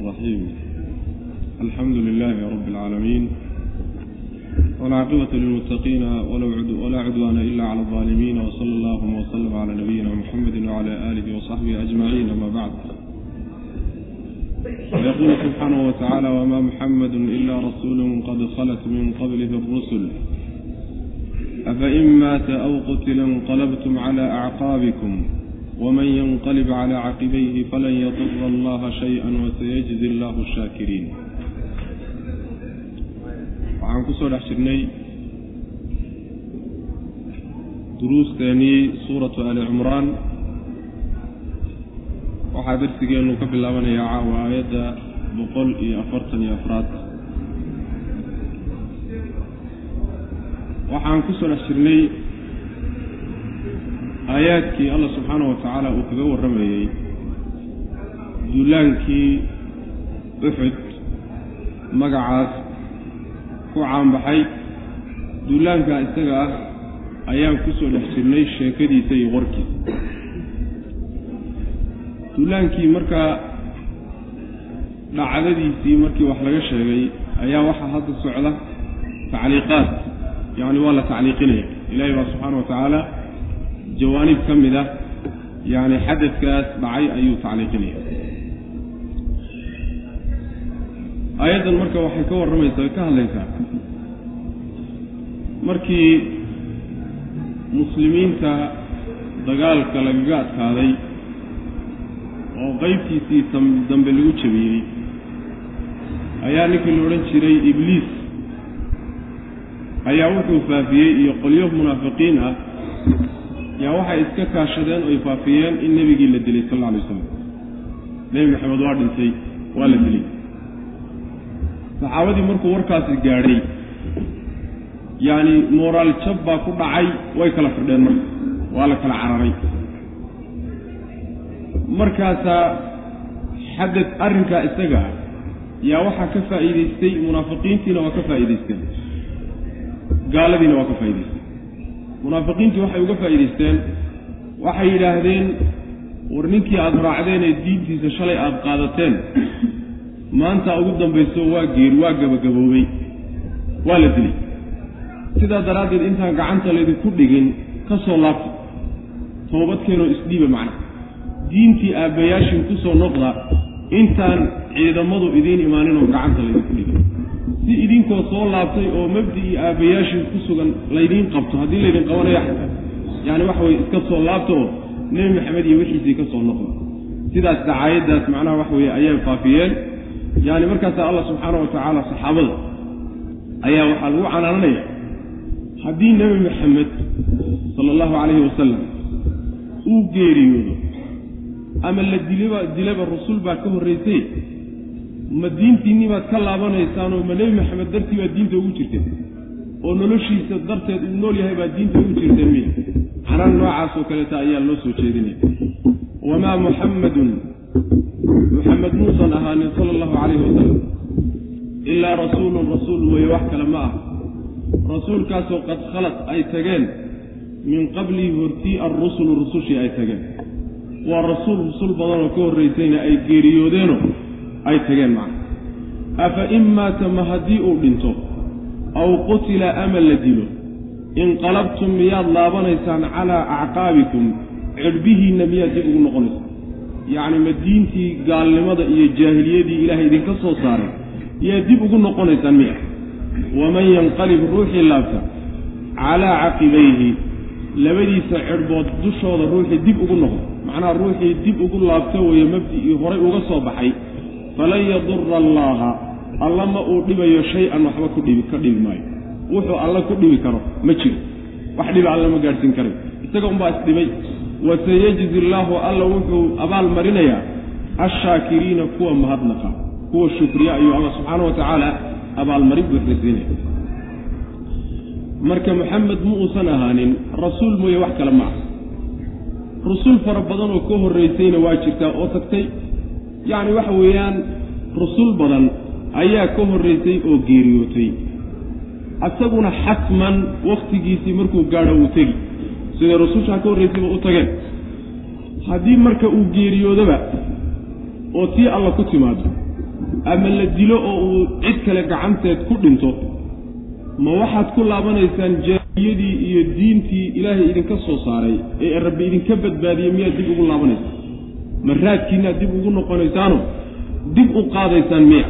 الرحيم الحمد لله رب العالمين والعاقبة للمتقين ولا عدوان إلا على الظالمين وصلى الله وسلم على نبينا محمد وعلى آله وصحبه أجمعين أما بعد ويقول سبحانه وتعالى وما محمد إلا رسول قد خلت من قبله الرسل أفإن مات أو قتل انقلبتم على أعقابكم wman ynqalb cla caqibayhi falan yadura allaha shaya wasayajzi allahu shaakiriin waxaan ku soo dhex jirnay duruusteenii suuratu ali cumraan waxaa darsigeennu ka bilaabanayaa caawa aayadda boqol iyo afartan iyo afraad waxaan ku soo dhex jirnay aayaadkii allah subxaanahu wa tacaala uu kaga warramayey duulaankii uxud magacaas ku caanbaxay duulaankaa isaga ah ayaan ku soo dhex jirnay sheekadiisa iyo warkiisa duulaankii markaa dhacdadiisii markii wax laga sheegay ayaa waxaa hadda socda tacliiqaad yacni waa la tacliiqinaya. Ilaahay baa subxaana wa tacaala jawaanib ka mid ah yacni xadadkaas dhacay ayuu tacliiqinaya. Aayaddan marka waxay ka warramaysaa ka hadlaysaa. Markii muslimiinta dagaalka lagaga adkaaday oo qeybtiisii dambe lagu jabiyey ayaa ninkii la odhan jiray ibliis. Ayaa wuxuu faafiyey iyo qolyo munaafiqiin ah yaa waxay iska kaashadeen oy faafiyeen in nebigii la dilay sal alla alay waslam nebi maxamed waa dhintay waa la dilay. Saxaabadii markuu warkaasi gaadhay yacni mooraal jab baa ku dhacay way kala firdheen marka waa la kala cararay. Markaasaa xadad arrinkaa isaga ah yaa waxaa ka faa'iidaystay munaafiqiintiina waa ka faa'iidaysteen gaaladiina waa ka faa'idaysteen munaafiqiintii waxay uga faa'idaysteen waxay yidhaahdeen war ninkii aada raacdeen ee diintiisa shalay aada qaadateen maanta ugu dambayso waa geeri waa gabagaboobay waa la dilay. Sidaa daraaddeed intaan gacanta laydinku dhigin ka soo laabta toobadkeenoo isdhiiba macna. Diintii aabbayaashin ku soo noqda intaan ciidamadu idiin imaaninoo gacanta laydinku dhigin si idinkoo soo laabtay oo mabdi'ii aabbayaashin ku sugan laydiin qabto haddii laydin qabanayo yacni waxa weye iska soo laabta oo nebi maxamed iyo wixiisii ka soo noqda sidaas dacaayaddaas macnaha waxa weeye ayay faafiyeen. Yacni markaasaa allah subxaana wa tacaala saxaabada ayaa waxaa lagu canaananaya haddii nebi maxamed sala allahu calayhi wasalam uu geeriyoodo ama la dilaba dilaba rasul baa ka horraysay ma diintiinnii baad ka laabanaysaanoo ma nebi maxamed dartii baad diinta ugu jirteen oo noloshiisa darteed uu nool yahay baad diinta ugu jirteen miya. canaan noocaasoo kaleeta ayaa loo soo jeedinaya wamaa muxammadun muxamed muusan ahaanin sala allahu calayhi wasalam ilaa rasuulun rasuul weeye wax kale ma ah. rasuulkaasoo qad khalad ay tageen. min qablihi hortii alrusulu rusushii ay tageen. waa rasuul rusul badanoo ka horraysayna ay geeriyoodeenoo ay tageen macna. Afa in maata ma haddii uu dhinto aw qutila ama la dilo inqalabtum miyaad laabanaysaan calaa acqaabikum cidhbihiinna miyaad dib ugu noqonaysaan yacni ma diintii gaalnimada iyo jaahiliyadii ilaahay idinka soo saaray yaad dib ugu noqonaysaan miya. Waman yanqalib ruuxii laabta calaa caqibayhi labadiisa cidhbood dushooda ruuxii dib ugu noqdo macnaha ruuxii dib ugu laabta weeye mabdi'ii horay uga soo baxay falan yadura allaaha alla ma uu dhibayo shay-an waxba ku dhibi ka dhibi maayo. Wuxuu alla ku dhibi karo ma jiro. Wax dhiba alla ma gaadhsiin karayo isaga unbaa isdhibay wasayajzi allaahu alla wuxuu abaal marinayaa ashaakiriina kuwa mahadnaqa kuwa shukriya ayuu alla subxaana wa tacaala abaalmarin buuxda siinaya marka maxamed ma uusan ahaanin rasuul mooye wax kale ma ah rusul fara badan oo ka horraysayna waa jirtaa oo tagtay yacni waxa weeyaan rusul badan ayaa ka horraysay oo geeriyootay. Asaguna xasman wakhtigiisii markuu gaadho uu tegi. Siday rusushaa ka horraysayba u tageen? Haddii marka uu geeriyoodaba oo tii alla ku timaado ama la dilo oo uu cid kale gacanteed ku dhinto ma waxaad ku laabanaysaan jaahiliyadii iyo diintii ilaahay idinka soo saaray ee rabbi idinka badbaadiyey miyaad dib ugu laabanaysaan ma raadkiinaad dib ugu noqonaysaano dib u qaadaysaan miya.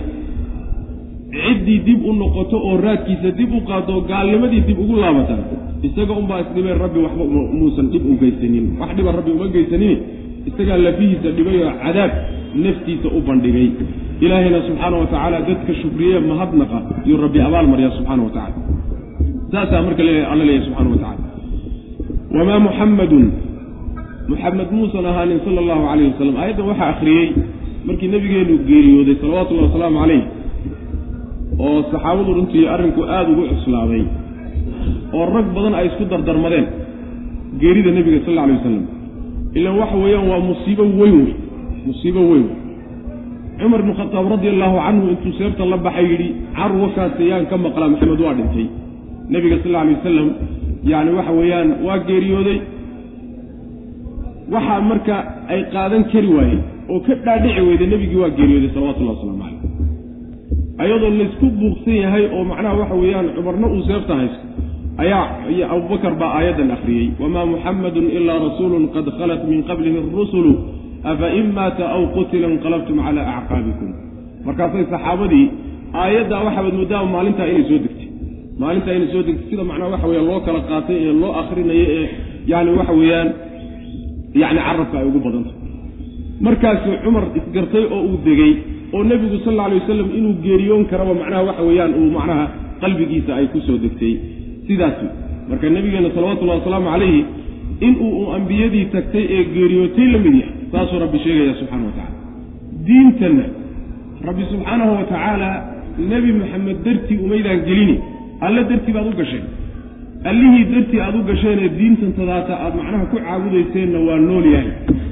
Ciddii dib u noqoto oo raadkiisa dib u qaado oo gaalnimadii dib ugu laabataan. Isaga unbaa isdhibeen rabbi waxba muusan dhib u geysanin. Wax dhiba rabbi uma geysanin isagaa lafihiisa dhibay oo cadaab naftiisa u bandhigay. Ilaahayna subxaana wa tacaala dadka shukriye mahadnaqa yuu rabbi abaal marya subxaana wa tacala saasaa marka alla leeyahy subxana wa tacala wamaa muxammadun muxamed muusan ahaanin sala allahu calayh wasalam aayaddan waxaa akhriyey markii nabigeenu geeriyooday salawatullahi wasalaamu calayh oo saxaabadu runtii arrinku aada ugu cuslaaday oo rag badan ay isku dardarmadeen geerida nebiga sal alla alay wasalam ilaan waxa weeyaan waa musiibo weyn wey musiibo weyn cumar bnu khataab radia allahu canhu intuu seefta la baxay yidhi carwakaasi yaan ka maqlaa maxamed waa dhintay. Nebiga sal alla alay wasalam yacni waxa weeyaan waa geeriyooday waxaa marka ay qaadan kari waayeen oo ka dhaadhici weyday nebigii waa geeriyooday salawatullahi waslamu calayh. Ayadoo laysku buuqsan yahay oo macnaha waxa weeyaan cumarna uu seefta haysto ayaa abubakar baa aayaddan akhriyey wamaa muxammadun ilaa rasuulun qad khalat min qablihi arusulu afa in maata aw qutila inqalabtum calaa acqaabikum. Markaasay saxaabadii aayaddaa waxaabad moodaa maalintaa inay soo degtay. Maalintaa inay soo degtay sida macnaha waxa weeyaan loo kala qaatay ee loo akrinayo ee yani waxa weeyaan yani carabka ay ugu badantay markaasuu cumar isgartay oo uu degey oo nebigu sal alla alay wasalam inuu geeriyoon karaba macnaha waxa weeyaan uu macnaha qalbigiisa ay ku soo degtay. Sidaas marka nebigeenna salawatullahi wasalaamu calayhi inuu uu ambiyadii tagtay ee geeriyootay la mid yahay saasuu rabbi sheegaya subxana wa tacala diintanna rabbi subxaanahu wa tacaala nebi maxamed dartii umaydaan gelini alle dartii baad u gasheen allihii dartii aad u gasheenee diintan tadaata aad macnaha ku caabudayseenna waa nool yahay.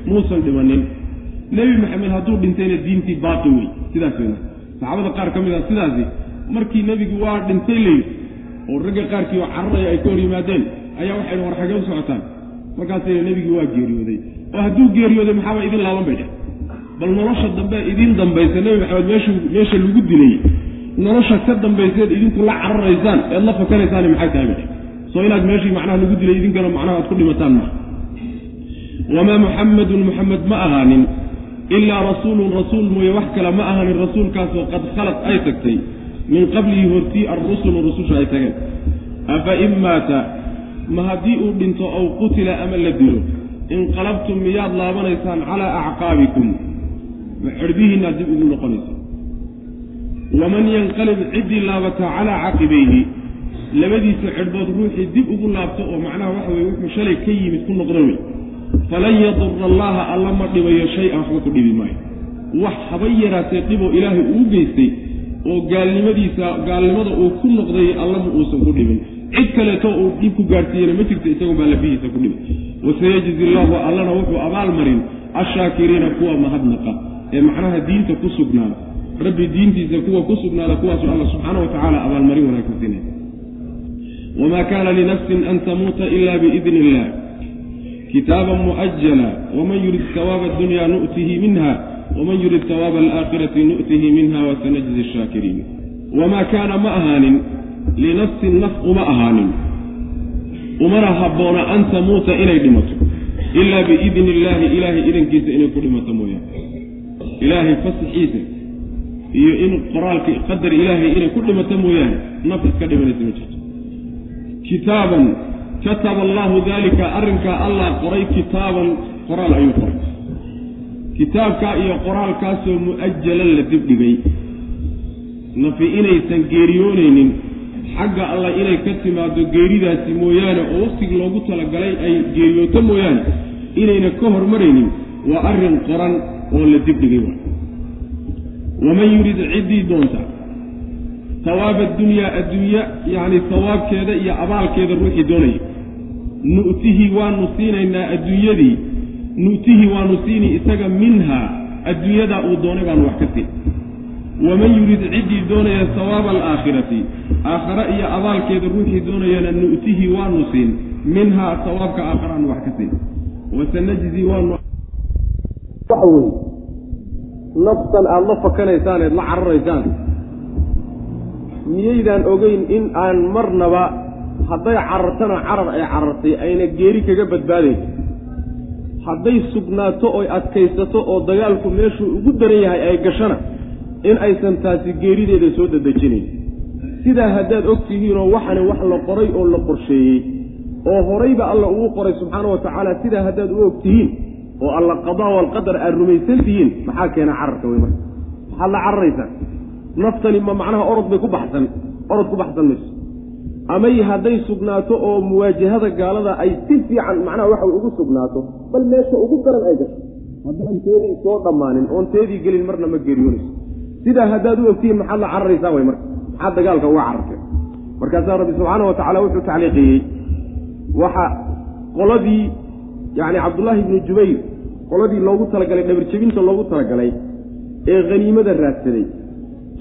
Muusan dhimanin. Nebi maxamed hadduu dhintayna diintii baaqi wey sidaas weyna saxaabada qaar ka mid ah sidaasi. Markii nebigu waa dhintay layidhi oo ragga qaarkii oo cararaya ay ka hor yimaadeen ayaa waxay war xagee u socotaan. Markaasayna nebigii waa geeriyooday. Oo hadduu geeriyooday maxaaba idin laaban bay dheh bal nolosha dambe idiin dambaysa nebi maxamed meeshu meesha lagu dilay nolosha ka dambayseed idinku la cararaysaan eed la fakanaysaani maxay tahay bay dheh soo inaad meeshii macnaha lagu dilay idinkana macnaha aad ku dhimataan maa wamaa muxammadun muxamed ma ahaanin ilaa rasuulun rasuul mooye wax kale ma ahaanin rasuulkaasoo qad khalad ay tagtay. Min qablihi hortii arrusulu rususha ay tageen. Afa in maata ma haddii uu dhinto aw qutila ama la dilo inqalabtum miyaad laabanaysaan calaa acqaabikum ma xerbihiinnaad dib ugu noqonaysaan waman yanqalib ciddii laabata calaa caqibayhi labadiisa xedhbood ruuxii dib ugu laabto oo macnaha waxa weye wuxuu shalay ka yimid ku noqda wey falan yadura allaha alla ma dhibayo shay-an waxba ku dhibi maayo. Wax haba yaraatee dhiboo ilaahay uu geystay oo gaalnimadiisa gaalnimada uu ku noqday allama uusan ku dhibin. Cid kaleeto uu dhib ku gaadhsiiyena ma jirto isagoon baa ku dhibay wasayajzi allahu allana wuxuu abaalmarin ashaakiriina kuwa mahadnaqa ee macnaha diinta ku sugnaada. Rabbi diintiisa kuwa ku sugnaada kuwaasu alla subxaana wa tacaala abaalmarin wanaagsan siinaya wamaa kaana linafsin an tamuuta ila biidni illah kitaaban mu'ajala waman yurid sawaaba addunya nu'tihi minha waman yurid sawaaba alaakhirati nu'tihi minha wasanajzi shaakiriin wamaa kaana ma ahaanin linafsin naf uma ahaanin umana habboona an tamuuta inay dhimato ilaa biidni illaahi ilaahay idankiisa inay ku dhimato mooyaane ilaahay fasaxiisa iyo in qoraalka qadar ilaahay inay ku dhimato mooyaane naf iska dhimanaysa ma jirto kitaaban. Kataba allaahu daalika arrinkaa allah qoray kitaaban qoraal ayuu qoray. Kitaabkaa iyo qoraalkaasoo mu'ajalan la dibdhigay. Nafi inaysan geeriyoonaynin xagga allah inay ka timaado geeridaasi mooyaane oo wakhtigii loogu talagalay ay geeriyooto mooyaane inayna ka hormaraynin waa arrin qoran oo la dibdhigay. Waay waman yurid ciddii doonta sawaaba addunyaa adduunya yacni sawaabkeeda iyo abaalkeeda ruuxii doonaya. Nu'tihi waanu siinaynaa adduunyadii. Nu'tihi waanu siini isaga minhaa. Adduunyadaa uu doonay baanu wax ka siin. Waman yurid ciddii doonaya sawaaba alaakhirati. Aakhare iyo abaalkeeda ruuxii doonayana nu'tihi waanu siin. Minhaa sawaabka aakharaanu wax ka siin. Wasanajzi waanu waxa weeye naftan aada la fakanaysaan eed la cararaysaan miyaydaan ogeyn in aan marnaba hadday carartana carar ay carartay ayna geeri kaga badbaadayso hadday sugnaato oy adkaysato oo dagaalku meeshuu ugu daran yahay ay gashana in aysan taasi geerideeda soo dadejinayn sidaa haddaad og tihiinoo waxani wax la qoray oo la qorsheeyey oo horayba alla ugu qoray subxaana wa tacaala sidaa haddaad u og tihiin oo alla qadaa walqadar aad rumaysan tihiin maxaa keena cararka wey marka? Maxaad la cararaysaa naftani ma macnaha orod bay ku baxsan orod ku baxsan mayso. Amay hadday sugnaato oo muwaajahada gaalada ay si fiican macnaha waxa ugu sugnaato bal meesha ugu daran ay gasho. Haddaan teedii soo dhammaanin oon teedii gelin marna ma geeriyoonayso sidaa haddaad u ogtihiin maxaad la cararaysaa way marka? Maxaad dagaalka uga carartee markaasaa rabbi subxaana wa tacala wuxuu tacliiqiyey. Waxa qoladii yacni cabdullaahi ibnu jubayr qoladii loogu talagalay dhabarjebinta loogu talagalay ee haniimada raadsaday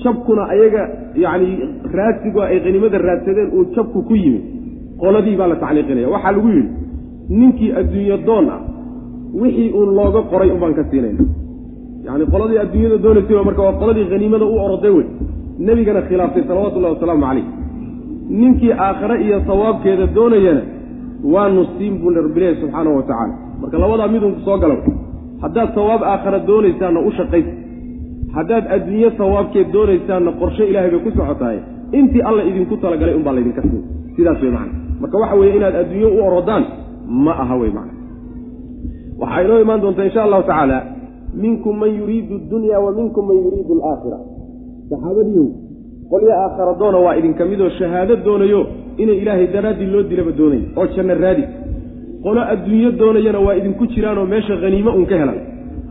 jabkuna ayaga yacni raadsigu ay haniimada raadsadeen uu jabku ku yimid qoladii baa la tacliiqinaya. Waxaa lagu yidhi ninkii adduunyo doon ah wixii uun looga qoray unbaan ka siinayna yacni qoladii adduunyada doonaysay marka waa qoladii haniimada u oroday wey. Nebigana khilaaftay salawatullahi wasalaamu calayh. Ninkii aakhare iyo sawaabkeeda doonayana waanu siin buu rabbilahi subxaanahu wa tacaala. Marka labadaa midunku soo gala haddaad sawaab aakhara doonaysaanna u shaqaysa haddaad adduunyo sawaabkeed doonaysaanna qorshe ilaahay bay ku socotahay intii alla idinku talagalay unbaa laydinka siin. Sidaas wey macana marka waxa weeye inaad adduunyo u orodaan ma aha wey macana waxaa inoo imaan doontaa insha allahu tacaala minkum man yuriidu dunya wa minkum man yuriidu alaakhira. Saxaabadiihu qolyo aakhara doona waa idinka midoo shahaado doonayo inay ilaahay daraaddii loo dilaba doonay oo janno raadis qolo adduunyo doonayana waa idinku jiraanoo meesha haniimo un ka helan.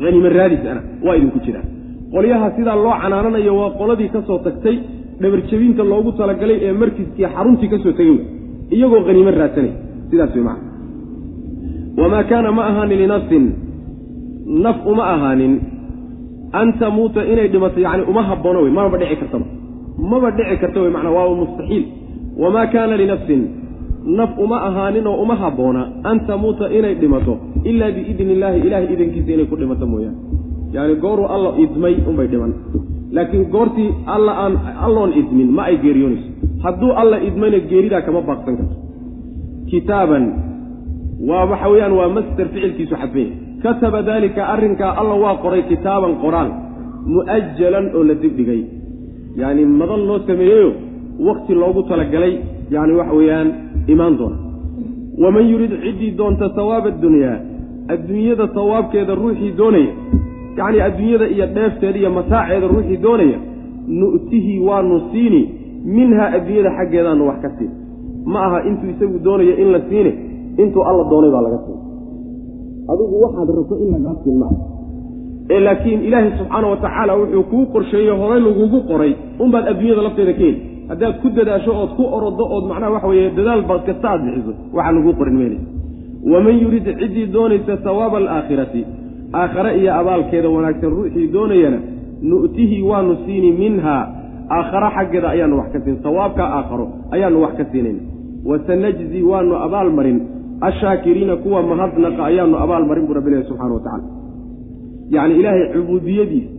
Haniimo raadis ana waa idinku jiraan qolyaha sidaa loo canaananayo waa qoladii ka soo tagtay dhabarjebinta loogu talagalay ee markiskii xaruntii ka soo iyagoo haniimo raadsanay. Sidaas wey wamaa kaana ma ahaanin linafsin naf uma ahaanin. An tamuuta inay dhimato yacni uma haboono wey maba dhici kartaba maba dhici karta wey macnaa waa mustaxiil. Wamaa kaana linafsin naf uma ahaanin oo uma habboona. An tamuuta inay dhimato ilaa biidni illaahi ilahay idankiisa inay ku dhimato mooyaane yaani gooruu alla idmay unbay dhiman. Laakiin goortii alla aan alloon idmin ma ay geeriyoonayso hadduu alla idmayna geeridaa kama baaqsan karto. Kitaaban waa waxa weeyaan waa master ficilkiisu xadfanya kataba daalika arrinkaa alla waa qoray kitaaban qoraal mu'ajalan oo la dibdhigay. Yacni madan loo sameeyeyo wakti loogu talagalay yacni waxa weeyaan imaan doona. Waman yurid ciddii doonta sawaaba addunyaa adduunyada sawaabkeeda ruuxii doonaya yacni adduunyada iyo dheefteeda iyo mataaceeda ruuxii doonaya nu'tihi waanu siini minhaa adduunyada xaggeedaanu wax ka siin. Ma aha intuu isagu doonayo in la siine intuu alla doonay baa laga siin. Adigu waxaad rabto in lagaa siin maaha. Ee laakiin ilaahay subxaana wa tacaala wuxuu kuu qorsheeyey horay lagugu qoray unbaad adduunyada lafteeda ka heli haddaad ku dadaasho ood ku orodo ood macnaha waxa weeye dadaal baad kasta aad bixiso waxaa laguu qorin meelaysa waman yurid ciddii doonaysa sawaaba alaakhirati aakhare iyo abaalkeeda wanaagsan ruuxii doonayana nu'tihi waanu siini minhaa aakhare xaggeeda ayaanu wax ka siin sawaabkaa aakharo ayaanu wax ka siinayna wasanajzi waanu abaal marin ashaakiriina kuwa mahadnaqa ayaanu abaal marin buu rabbilahi subxana wa tacala yacni ilaahay cubuudiyadiisa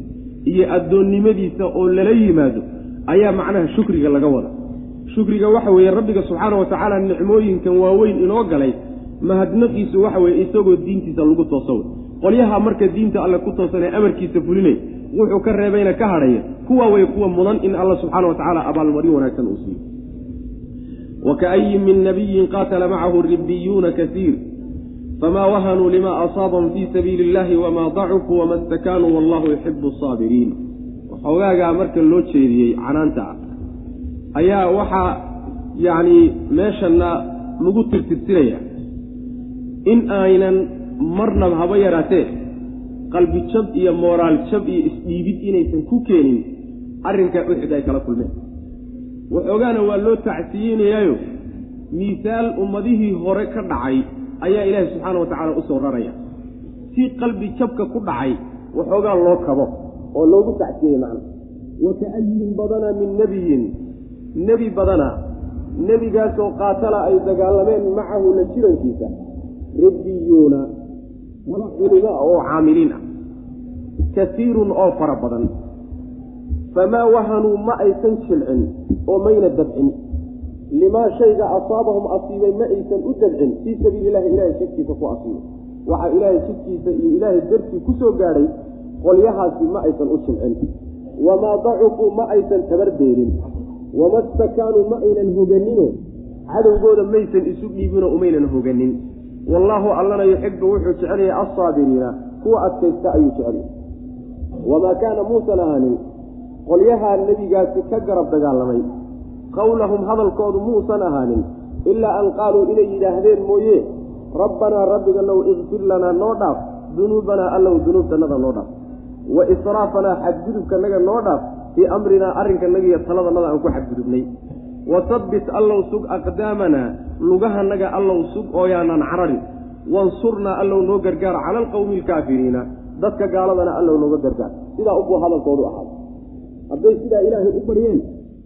iyo addoonnimadiisa oo lala yimaado ayaa macnaha shukriga laga wada. Shukriga waxa weeye rabbiga subxaana wa tacaala nicmooyinkan waaweyn inoo galay mahadnaqiisu waxa weeye isagoo diintiisa lagu tooso wey qolyaha marka diinta alle ku toosanee amarkiisa fulinay wuxuu ka reebayna ka hadhaya kuwa way kuwa mudan in alla subxaana wa tacaala abaalmarin wanaagsan uu siiyo. Wakaayin min nabiyin qaatala macahu ribiyuuna kasiir famaa wahanuu lima asaabahum fii sabiili illahi wamaa dacufuu wama stakaanuu wallahu yuxibu asaabiriin xoogaagaa marka loo jeediyey canaanta ah ayaa waxaa yacni meeshana lagu tirtirsinaya in aynan marnaba haba yaraatee qalbi jab iyo mooraal jab iyo isdhiibid inaysan ku keenin arrinkaa uxud ay kala kulmeen. Waxoogaana waa loo tacsiyeynayaayo. Miisaal ummadihii hore ka dhacay ayaa ilaahi subxaana wa tacaala u soo raraya. Si qalbi jabka ku dhacay waxoogaa loo kabo oo loogu tacsiyey macna. Wa ka'ayin badana min nebiyin nebi badana nebigaasoo qaatala ay dagaalameen macahu la jirankiisa rabbiyuuna culimo oo caamiliin ah. Kasiirun oo fara badan. Famaa wahanuu ma aysan jilcin oo mayna dabcin. Limaa shayga asaabahum asiibay ma aysan u dabcin. Fii sabiili illahi ilahay jidkiisa ku asiibay. Waxaa ilaahay jidkiisa iyo ilaahay dartii ku soo gaadhay qolyahaasi ma aysan u jilcin. Wamaa dacufuu ma aysan tabardeelin wama stakaanuu ma aynan hoganino cadowgooda maysan isu dhiibinoo umaynan hoganin wallaahu allana yuxibu wuxuu jecelyahay alsaabiriina kuwa adkaysta ayuu jecelyahay. Wamaa kaana muusan ahaanin qolyahaa nebigaasi ka garab dagaalamay. Qowlahum hadalkoodu muusan ahaanin ilaa an qaaluu inay yidhaahdeen mooye rabbanaa rabbiganow ikfir lanaa noo dhaaf dunuubanaa allow dunuubtanada noo dhaaf. Wa israafanaa xadgudubkanaga noo dhaaf fii amrinaa arrinkanaga iyo taladanada aan ku xadgudubnay wa habbit allow sug aqdaamanaa lugahanaga allow sug ooyaanaan cararin wansurnaa allow noo gargaar cala alqowmi alkaafiriina dadka gaaladana allow nooga gargaar. Sidaa ubuu hadalkoodu ahaa hadday sidaa ilaahay u baryeen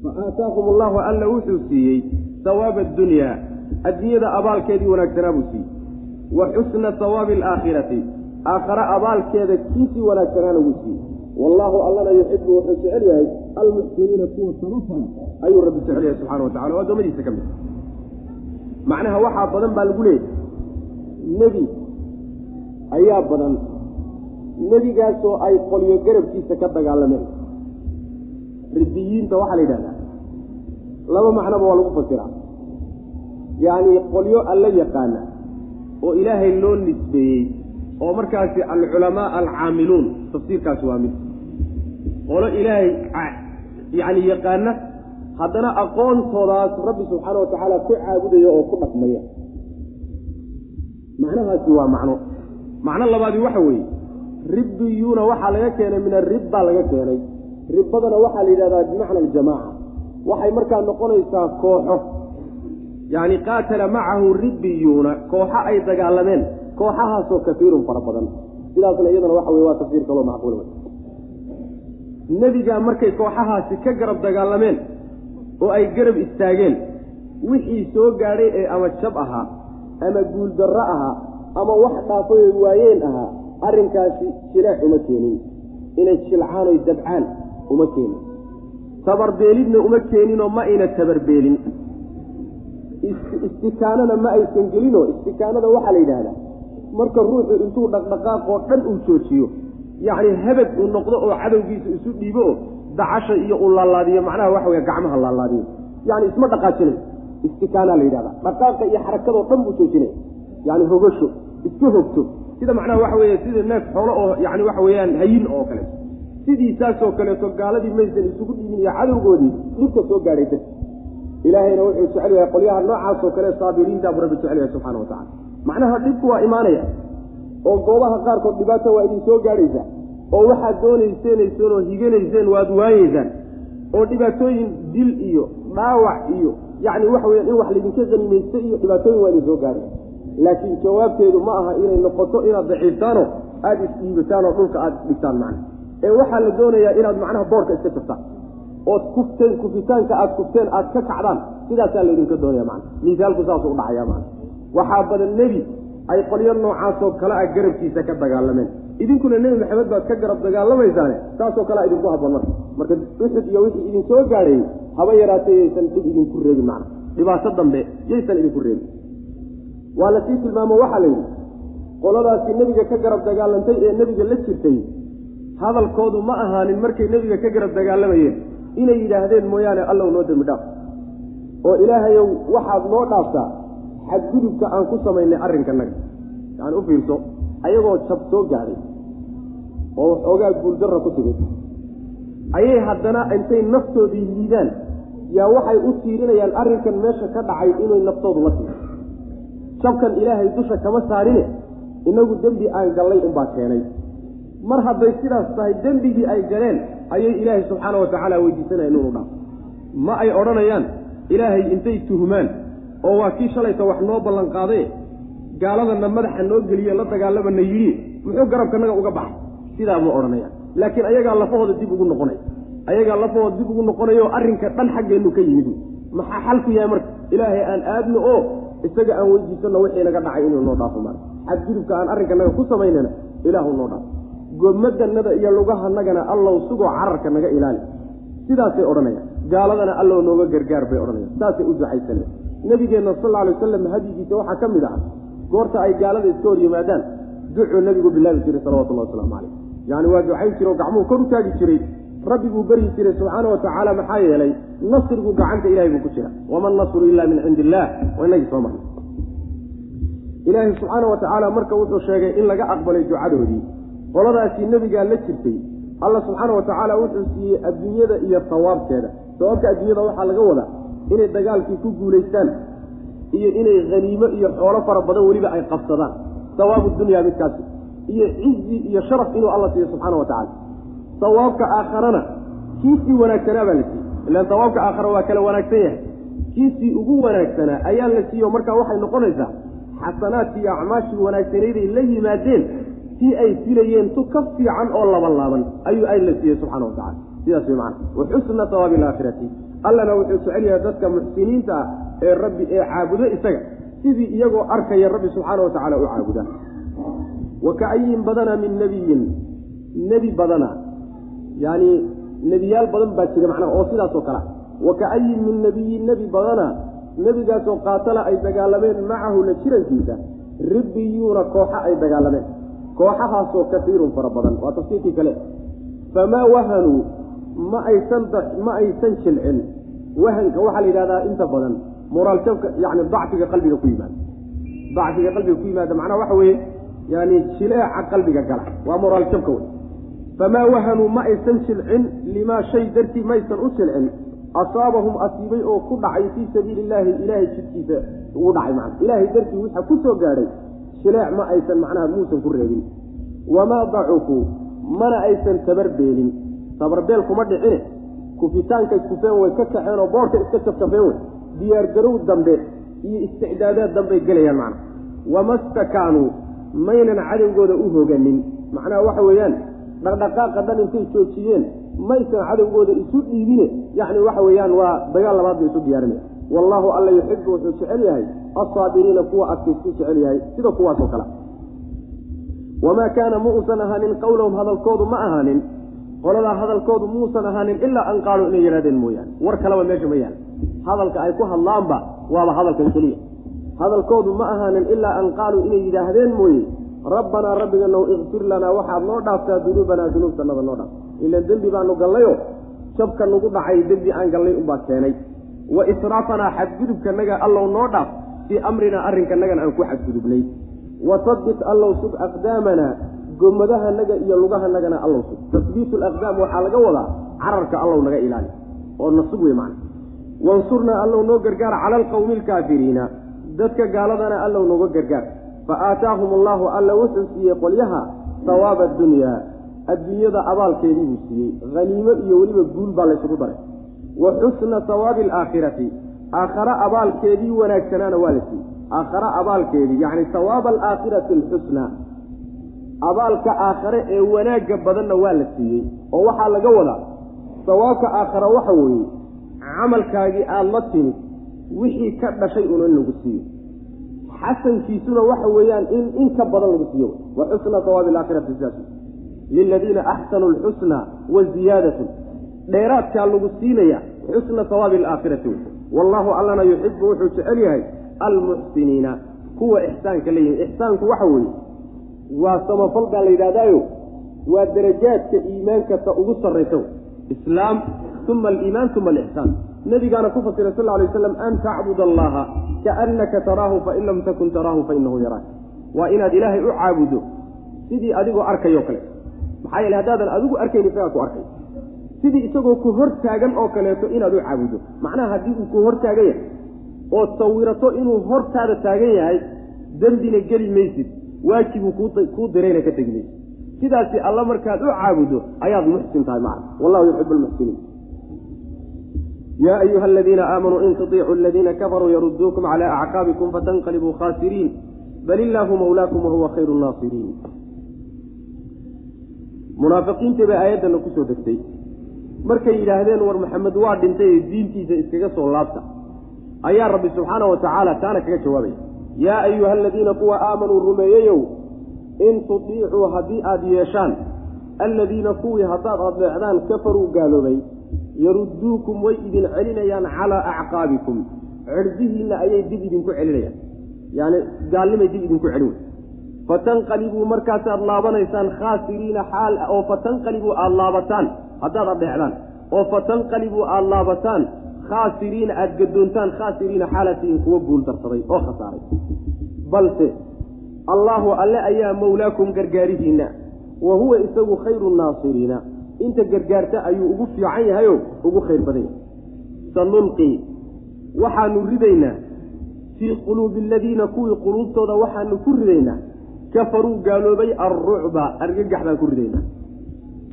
fa aataahum allahu alla wuxuu siiyey sawaaba addunyaa adduunyada abaalkeedii wanaagsanaa buu siiyey. Wa xusna sawaabi alaakhirati aakhare abaalkeeda kiisii wanaagsanaana wuu siiyey wallaahu allana yuxibu wuxuu jecel yahay almuxsiniina kuwa samafala ayuu rabbi jecel yahay subxana wa tacala o addoommadiisa ka mid macnaha waxaa badan baa lagu leeyahy nebi ayaa badan. Nebigaasoo ay qolyo garabkiisa ka dagaalameen. Ridiyiinta waxaa la yidhahdaa. Laba macnoba waa lagu fasiraa. Yacni qolyo alla yaqaana oo ilaahay loo nisbeeyey oo markaasi alculamaa alcaamiluun tafsiirkaasi waa mid qolo ilaahay yacni yaqaana haddana aqoontoodaas rabbi subxaana wa tacaala ku caabudaya oo ku dhaqmaya. Macnahaasi waa macno. Macno labaadi waxa weeye ribbiyuuna waxaa laga keenay min arib baa laga keenay. Ribbadana waxaa la yidhahdaa bimacna aljamaaca waxay markaa noqonaysaa kooxo. Yacni qaatala macahu ribbiyuuna kooxo ay dagaalameen kooxahaasoo kasiirun fara badan. Sidaasna iyadana waxa weye waa tafsiir kaloo macquul nebigaa markay kooxahaasi ka garab dagaalameen oo ay garab istaageen wixii soo gaadhay ee ama jab ahaa ama guuldarro ahaa ama wax dhaafay oy waayeen ahaa arrinkaasi jilaax uma keenin. Inay jilcaan oy dabcaan uma keenin. Tabarbeelidna uma keeninoo ma ayna tabarbeelin. Istikaanana ma aysan gelinoo istikaanada waxaa la yidhaahdaa marka ruuxu intuu dhaqdhaqaaqoo dhan uu joojiyo yacni habad uu noqdo oo cadowgiisa isu dhiibo oo dacasha iyo uu laalaadiyo macnaha waxa weye gacmaha laalaadiyo. Yacni isma dhaqaajinay istikaanaa la yidhahdaa. Dhaqaaqa iyo xarakadoo dhan buu joojinaya yacni hogasho iska hogto. Sida macnaha waxa weeye sida neef xoolo oo yacni waxa weeyaan hayin oo kale. Sidiisaasoo kaleeto gaaladii maysan isugu dhiibin iyo cadowgoodii dhibka soo gaadhay darti ilaahayna wuxuu jecel yahay qolyaha noocaasoo kale saabiriintaa buu rabbi jecel yahay subxana wa tacala macnaha dhibku waa imaanaya oo goobaha qaarkood dhibaata waa idin soo gaadhaysaa oo waxaad doonaysenayseen oo higanayseen waad waayeysaan oo dhibaatooyin dil iyo dhaawac iyo yacni waxa weya in wax laydinka qanimaysta iyo dhibaatooyin waa idin soo gaadhay. Laakiin jawaabteedu ma aha inay noqoto inaad daciiftaanoo aada isdhiibataan oo dhulka aada dhigtaan macna. Ee waxaa la doonayaa inaad macnaha boorka iska jabtaan ood kufteen kufitaanka aad kufteen aad ka kacdaan sidaasaa laydinka doonaya macna. Miisaalku saasuu udhacaya macna. Waxaa badan nebi ay qolyo noocaasoo kale a garabkiisa ka dagaalameen. Idinkuna nebi maxamed baad ka garab dagaalamaysaane saasoo kalea idinku habboon marka. Marka uxud iyo wixii idin soo gaadhay haba yaraatay yaysan dhib idinku reebin macna. Dhibaato dambe yaysan idinku reebin waa la sii tilmaamo waxaa la yidhi qoladaasi nebiga ka garab dagaalantay ee nebiga la jirtay hadalkoodu ma ahaanin markay nebiga ka garab dagaalamayeen. Inay yidhaahdeen mooyaane allow noo dembi dhaaf. Oo ilaahayow waxaad noo dhaaftaa xadgudubka aan ku samaynay arrinkanaga yani u fiirso ayagoo jab soo gaadhay oo waxoogaa guuldarra ku timid ayay haddana intay naftoodii liidaan yaa waxay u tiirinayaan arrinkan meesha ka dhacay inay naftoodu la timi jabkan ilaahay dusha kama saarine inagu dembi aan gallay unbaa keenay. Mar hadday sidaas tahay dembigii ay galeen ayay ilaahay subxaana wa tacaala weydiisanayaan inuu dhaaf ma ay odhanayaan ilaahay intay tuhmaan oo waa kii shalayta wax noo ballan qaadaye gaaladana madaxa noo geliye la dagaalamana yidhi muxuu garabkanaga uga baxay? Sidaa ma odhanayaan laakiin ayagaa lafahooda dib ugu noqonaya ayagaa lafahooda dib ugu noqonayo arrinka dhan xaggeennu ka yimid. Maxaa xalku yahay marka? Ilaahay aan aadno oo isaga aan weydiisanno wixii naga dhacay inuu noo dhaafo marka xadgudubka aan arrinkanaga ku samaynana ilaahu noo dhaafo. Gomadannada iyo lugahanagana allow sugoo cararka naga ilaali. Sidaasay odhanayaan. Gaaladana allow nooga gargaar bay odhanayaan. Saasay u ducaysana nebigeenna sal alay wasalam hadyigiisa waxaa ka mid ah goorta ay gaalada iska hor yimaadaan ducuu nebigu bilaabi jiray salawatullahi wasalaamu caleyh yacni waa ducayn jire oo gacmuhu kor u taagi jiray rabbiguu beryi jiray subxaana wa tacaala maxaa yeelay nasrigu gacanta ilahay buu ku jira wama nasru ila min cindi illaah waa inagii soo marnay. Ilaahay subxaana wa tacaala marka wuxuu sheegay in laga aqbalay ducadoodii. Qoladaasii nebigaa la jirtay alla subxaana wa tacaala wuxuu siiyey adduunyada iyo sawaabkeeda sawaabka adduunyada waxaa laga wadaa inay dagaalkii ku guulaystaan iyo inay haniimo iyo xoolo fara badan weliba ay qabsadaan. Sawaabu dunya midkaasi. Iyo cizi iyo sharaf inuu alla siiyo subxaana wa tacala sawaabka aakharana kiisii wanaagsanaa baa la siiyey. Ilaan sawaabka aakhara waa kala wanaagsan yahay. Kiisii ugu wanaagsanaa ayaa la siiye o markaa waxay noqonaysaa xasanaadkii iyo acmaashii wanaagsanayday la yimaadeen tii ay filayeen tu ka fiican oo laban laaban ayuu ay la siiyey subxana wa tacala sidaas way macana wa xusna sawaabi alaakhirati allana wuxuu jecel yahay dadka muxsiniinta ah ee rabbi ee caabudo isaga. Sidii iyagoo arkaya rabbi subxaana wa tacala u caabuda. Wa kaayin badana min nebiyin nebi badana. Yacni nebiyaal badan baa jira macnaha oo sidaasoo kale. Wa kaayin min nebiyin nebi badana. Nebigaasoo qaatala ay dagaalameen macahu la jirankiisa. Ribbiyuuna kooxa ay dagaalameen. Kooxahaasoo kasiirun fara badan. Waa tafsiirkii kale. Famaa wahanuu ma aysan ma aysan jilcin wahanka waxaa la yidhahdaa inta badan moraaljabka yani dacfiga qalbiga ku yimaada. Dacfiga qalbiga ku yimaada macnaha waxa weeye yani jileeca qalbiga gala. Waa moraaljabka wey famaa wahanuu ma aysan jilcin limaa shay dartii maysan u jilcin asaabahum asiibay oo ku dhacay fii sabiili illaahi ilaahay jidkiisa ugu dhacay macna ilaahay dartii waxa ku soo gaadhay jileec ma aysan macnaha muusan ku reebin. Wamaa dacufuu mana aysan tabarbeelin tabarbeel kuma dhicine kufitaanka iskufeen way ka kaceen oo boorka iska jafjafeen wey diyaargarow dambe iyo isticdaadaad dambey gelayaan macna. Wama stakaanuu maynan cadowgooda u hoganin. Macnaha waxa weeyaan dhaqdhaqaaqa dhan intay joojiyeen maysan cadowgooda isu dhiibine. Yacni waxa weeyaan waa dagaal labaad bay isu diyaarinaya. Wallaahu alla yuxibu wuxuu jecel yahay alsaabiriina kuwa adkaysku jecel yahay. Sida kuwaasoo kale. Wamaa kaana muusan ahaanin qowlahum hadalkoodu ma ahaanin qoladaa hadalkoodu muusan ahaanin ilaa an qaaluu inay yidhahdeen mooyaane. War kaleba meesha ma yaalla hadalka ay ku hadlaanba waaba hadalkan keliya. Hadalkoodu ma ahaanin ilaa an qaaluu inay yidhaahdeen mooye rabbanaa rabbiganow ikfir lanaa waxaad noo dhaaftaa dunuubanaa dunuubtanada noo dhaaf. Ilan dembi baanu gallayo jabka nagu dhacay dembi aan gallay unbaa keenay. Wa israafanaa xadgudubkanaga allow noo dhaaf fii amrinaa arrinkanagana aan ku xadgudubnay. Wasadit allow sug aqdaamanaa gomadahanaga iyo lugahanagana allow sug. Tasbiitu alaqdaam waxaa laga wadaa cararka allow naga ilaali oo na sug wey macna. Wansurnaa allow noo gargaar cala alqawmi alkaafiriina dadka gaaladana allow nooga gargaar. Fa aataahum allaahu alla wuxuu siiyey qolyaha sawaaba addunyaa adduunyada abaalkeedii buu siiyey. Haniimo iyo weliba guul baa laysugu daray. Wa xusna sawaabi alaakhirati. Aakhare abaalkeedii wanaagsanaana waa la siiyey. Aakhare abaalkeedii yacni sawaaba alaakhirati alxusna abaalka aakhare ee wanaagga badanna waa la siiyey oo waxaa laga wadaa sawaabka aakhare waxa weeye camalkaagii aada la timid wixii ka dhashay una in lagu siiyo. Xasankiisuna waxa weeyaan in in ka badan lagu siiyo. Wa xusna sawaabi alaakhirati sidaas liladiina axsanuu alxusna wa ziyaadatun dheeraadkaa lagu siinaya xusna sawaabi alaakhirati wallaahu allana yuxibu wuxuu jecel yahay almuxsiniina kuwa ixsaanka la yimid. Ixsaanku waxa weeye waa samafal baa la yidhahdaayo. Waa darajaadka iimaankata ugu sarraysa islaam uma aliimaan uma alixsaan nabigaana ku fasiray sal lay waslam an tacbud allaha kaannaka taraahu fain lam takun taraahu fainahu yaraak. Waa inaad ilaahay u caabudo sidii adigoo arkayo kale. Maxaa yeele haddaadan adigu arkayn isagaa ku arkay. Sidii isagoo ku hor taagan oo kaleeto inaad u caabudo. Macnaha haddii uu ku hor taagan yahay ood sawirato inuu hortaada taagan yahay dembina geli maysid waajibuu kuu dirayna ka tegi maysid sidaasi alla markaad u caabudo ayaad muxsin tahay macna. Wallahu yuxibu lmuxsiniin yaa ayuha aladiina aamanuu in tuiicuu aladiina kafaruu yaruduukum cala acqaabikum fatanqalibuu khaasiriin. Bal illaahu mawlaakum wahuwa khayru nnaasiriin munaafiqiintii bay aayaddana ku soo degtay. Markay yidhaahdeen war maxamed waa dhintay ee diintiisa iskaga soo laabta. Ayaa rabbi subxaana wa tacaala taana kaga jawaabaya yaa ayuha aladiina kuwa aamanuu rumeeyeyow in tudiicuu haddii aada yeeshaan alladiina kuwii haddaad adeecdaan kafaruu gaaloobay yarudduukum way idin celinayaan calaa acqaabikum. Cirdihiinna ayay dib idinku celinayaan. Yani gaalnimay dib idinku celin. Wey fatanqalibuu markaasaad laabanaysaan khaasiriina xaal oo fatanqalibuu aada laabataan haddaad adeecdaan oo fatanqalibuu aada laabataan khaasiriina aada gadoontaan khaasiriina xaalatihin kuwa guul darsaday oo khasaaray. Balse allaahu alle ayaa mawlaakum gargaarihiinna wa huwa isagu khayru naasiriina. Inta gargaarta ayuu ugu fiican yahayo ugu khayr badan yahay. Sanulqii waxaanu ridaynaa fii quluubi aladiina kuwii quluubtooda waxaanu ku ridaynaa. Kafaruu gaaloobay alrucba argagax baan ku ridaynaa.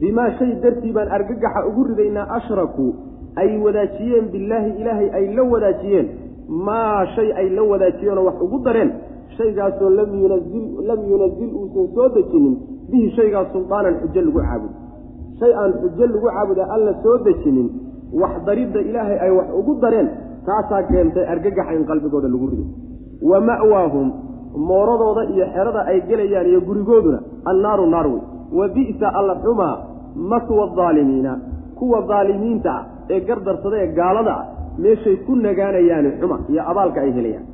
Bimaa shay dartii baan argagaxa ugu ridaynaa ashrakuu ay wadaajiyeen billaahi ilaahay ay la wadaajiyeen maa shay ay la wadaajiyeenoo wax ugu dareen shaygaasoo lam yunazil uusan soo dejinin bihi shaygaas suldaanan xujo lagu caabudo shay aan xujo lagu caabuda alla soo dejinin wax daridda ilaahay ay wax ugu dareen taasaa keentay argagaxa in qalbigooda lagu rido. Wa ma'waahum mooradooda iyo xerada ay gelayaan iyo gurigooduna annaaru naar wey. Wa bi'sa alla xumaa maswa adaalimiina kuwa daalimiinta ah ee gardarsada ee gaalada ah meeshay ku nagaanayaani xuma iyo abaalka ay helayaan.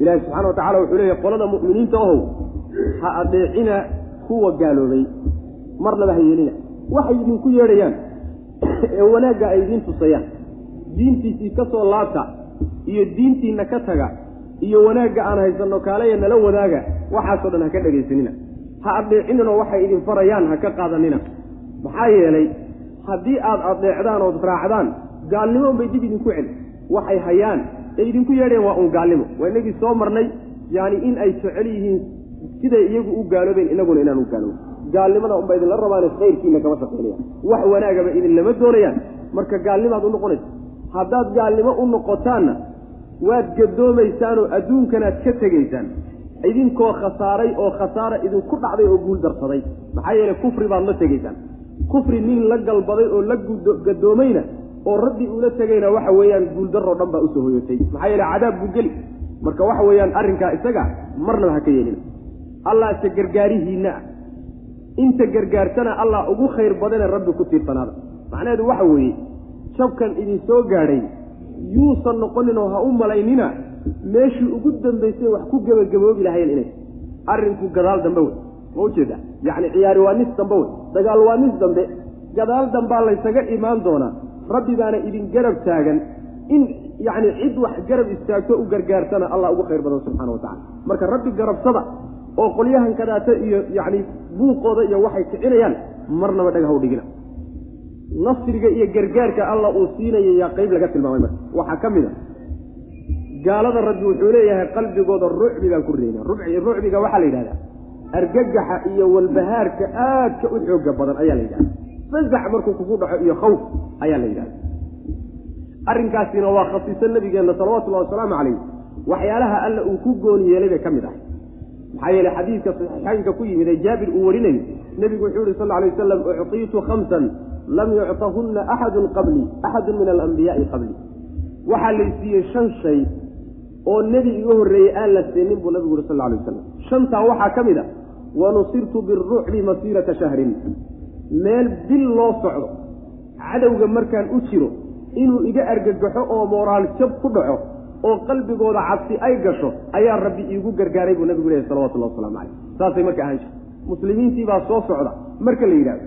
Ilaahi subxana wa tacala wuxuu leeyahy qolada mu'miniinta ohow ha adeecina kuwa gaaloobay marnaba ha yeelina. Waxay idinku yeedhayaan ee wanaagga ay idiin tusayaan. Diintiisii ka soo laabta iyo diintiinna ka taga iyo wanaagga aan haysanno kaalaya nala wadaaga waxaasoo dhan ha ka dhegaysanina ha adeecininoo waxay idin farayaan ha ka qaadanina. Maxaa yeelay haddii aad adeecdaan ood raacdaan gaalnimo unbay dib idinku celi waxay hayaan ee idinku yeedheen waa un gaalnimo. Waa inagii soo marnay yaani in ay jecel yihiin siday iyagu u gaaloobeen inaguna inaan u gaaloobo gaalnimada unba idinla rabaane khayrkiina kama shaqaynayaan. Wax wanaagaba idinlama doonayaan. Marka gaalnimaad u noqonaysa haddaad gaalnimo u noqotaanna waad gadoomaysaanoo adduunkanaad ka tegaysaan. Idinkoo khasaaray oo khasaara idinku dhacday oo guul darsaday. Maxaa yeeley kufri baad la tegaysaan kufri nin la galbaday oo la gadoomayna oo rabbi uula tegayna waxa weeyaan guuldaroo dhan baa u soo hoyatay maxaa yeele cadaab buu geli. Marka waxa weeyaan arrinkaa isaga marnaba ha ka yeelina allah ise gargaarihiinna ah inta gargaartana allah ugu khayr badane rabbi ku tiirsanaada macnaheedu waxa weeye jabkan idin soo gaadhay yuusan noqoninoo ha u malaynina meeshii ugu dambaysay wax ku gebagaboobi lahayen inay. Arrinku gadaal dambe wey ma ujeeda yacni ciyaari waa nis dambe wey. Dagaal waa nis dambe. Gadaal dambaa laysaga imaan doonaa. Rabbi baana idin garab taagan. In yacni cid wax garab istaagto u gargaartana allah ugu khayr badan subxana wa tacala marka rabbi garabsada oo qolyahan kadaata iyo yacni buuqooda iyo waxay kicinayaan marnaba dhagaha u dhigina. Nasriga iyo gargaarka allah uu siinaya yaa qeyb laga tilmaamay marka. Waxaa ka mid a gaalada rabbi wuxuu leeyahay qalbigooda rucbi baan ku rubci rucbiga waxaa la yidhahdaa argagaxa iyo walbahaarka aadka u xooga badan ayaa la yidhahda. Fasax markuu kugu dhaco iyo khawf ayaa la yidhahda. Arrinkaasina waa khasiiso nabigeenna salawatullahi wasalaamu calayh waxyaalaha alla uu ku gooni yeelay bay ka mid ahay. Maxaa yeele xadiidka saxiixaynka ku yimid ee jaabir uu warinayo nebigu wuxuu yihi sal alay wasalam uctiitu khamsan lam yuctahunna axadun qablii axadun min alambiyaai qablii waxaa laysiiyey shan shay oo nebi iga horreeyey aan la siinin buu nabigu yuri sal alay wasalam shantaa waxaa ka mid a wanusirtu birucbi masiirata shahrin. Meel bil loo socdo cadowga markaan u jiro inuu iga argagaxo oo moraal jab ku dhaco oo qalbigooda cabsi ay gasho ayaa rabbi iigu gargaaray buu nabigu leeyahy salawatullahi waslamu caleyh saasay marka ahaan muslimiintii baa soo socda marka la yidhahdo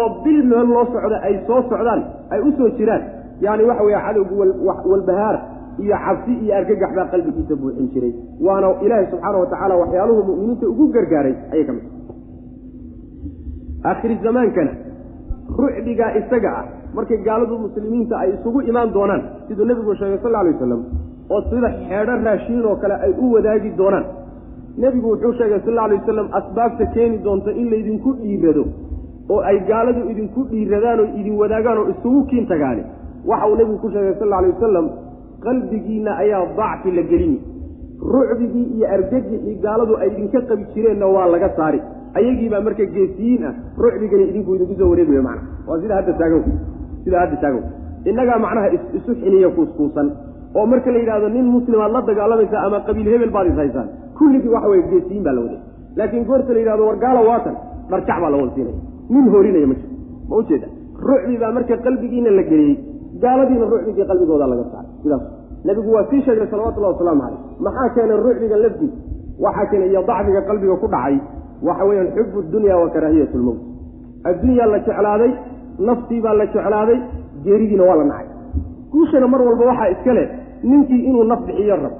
oo bil meel loo socda ay soo socdaan ay u soo jiraan. Yaani waxa weeye cadowgu walbahaar iyo cabsi iyo argagax baa qalbigiisa buuxin jiray. Waana ilaahi subxaana wa tacaala waxyaaluhu mu'miniinta ugu gargaaray. Ayay ka mid aakhiri zamaankana rucdigaa isaga ah markay gaaladu muslimiinta ay isugu imaan doonaan siduu nebigu sheegay sal alay wasalam oo sida xeedho raashiin oo kale ay u wadaagi doonaan. Nebigu wuxuu sheegay sal alay wasalam asbaabta keeni doonta in laydinku dhiirado oo ay gaaladu idinku dhiiradaan oo idin wadaagaan oo isugu kiin tagaani. Waxa uu nebigu ku sheegay sal alay wasalam qalbigiinna ayaa dacfi la gelini rucbigii iyo argagixii gaaladu ay idinka qabi jireenna waa laga saari. Ayagiibaa marka geesiyiin ah rucbigani idinku idinku soo wareegayo macna waa sida hadda taagan sidaa hadda taagan innagaa macnaha isu xiniya kuuskuusan. Oo marka la yidhahdo nin muslimaad la dagaalamaysa ama qabiil hebel baad is haysaan kulligii waxa weye geesiyiin baa la waday. Laakiin goorta la yidhahdo war gaala waatan dharjac baa la wada siinaya. Nin horinaya ma jiro ma ujeeda rucbi baa marka qalbigiina la geliyey gaaladiina rucbigii qalbigooda laga saaray sidaas. Nebigu waa sii sheegay salawatullahi wasalaamu caleyh maxaa keenay rucbiga lafdiis waxaa keenay iyo dacfiga qalbiga ku dhacay. Waxa weeyaan xubu dunya wa karaahiyat lmowt adduunyaa la jeclaaday naftii baa la jeclaaday geeridiina waa la nacay. Guushana mar walba waxaa iska leh ninkii inuu naf bixiyo rab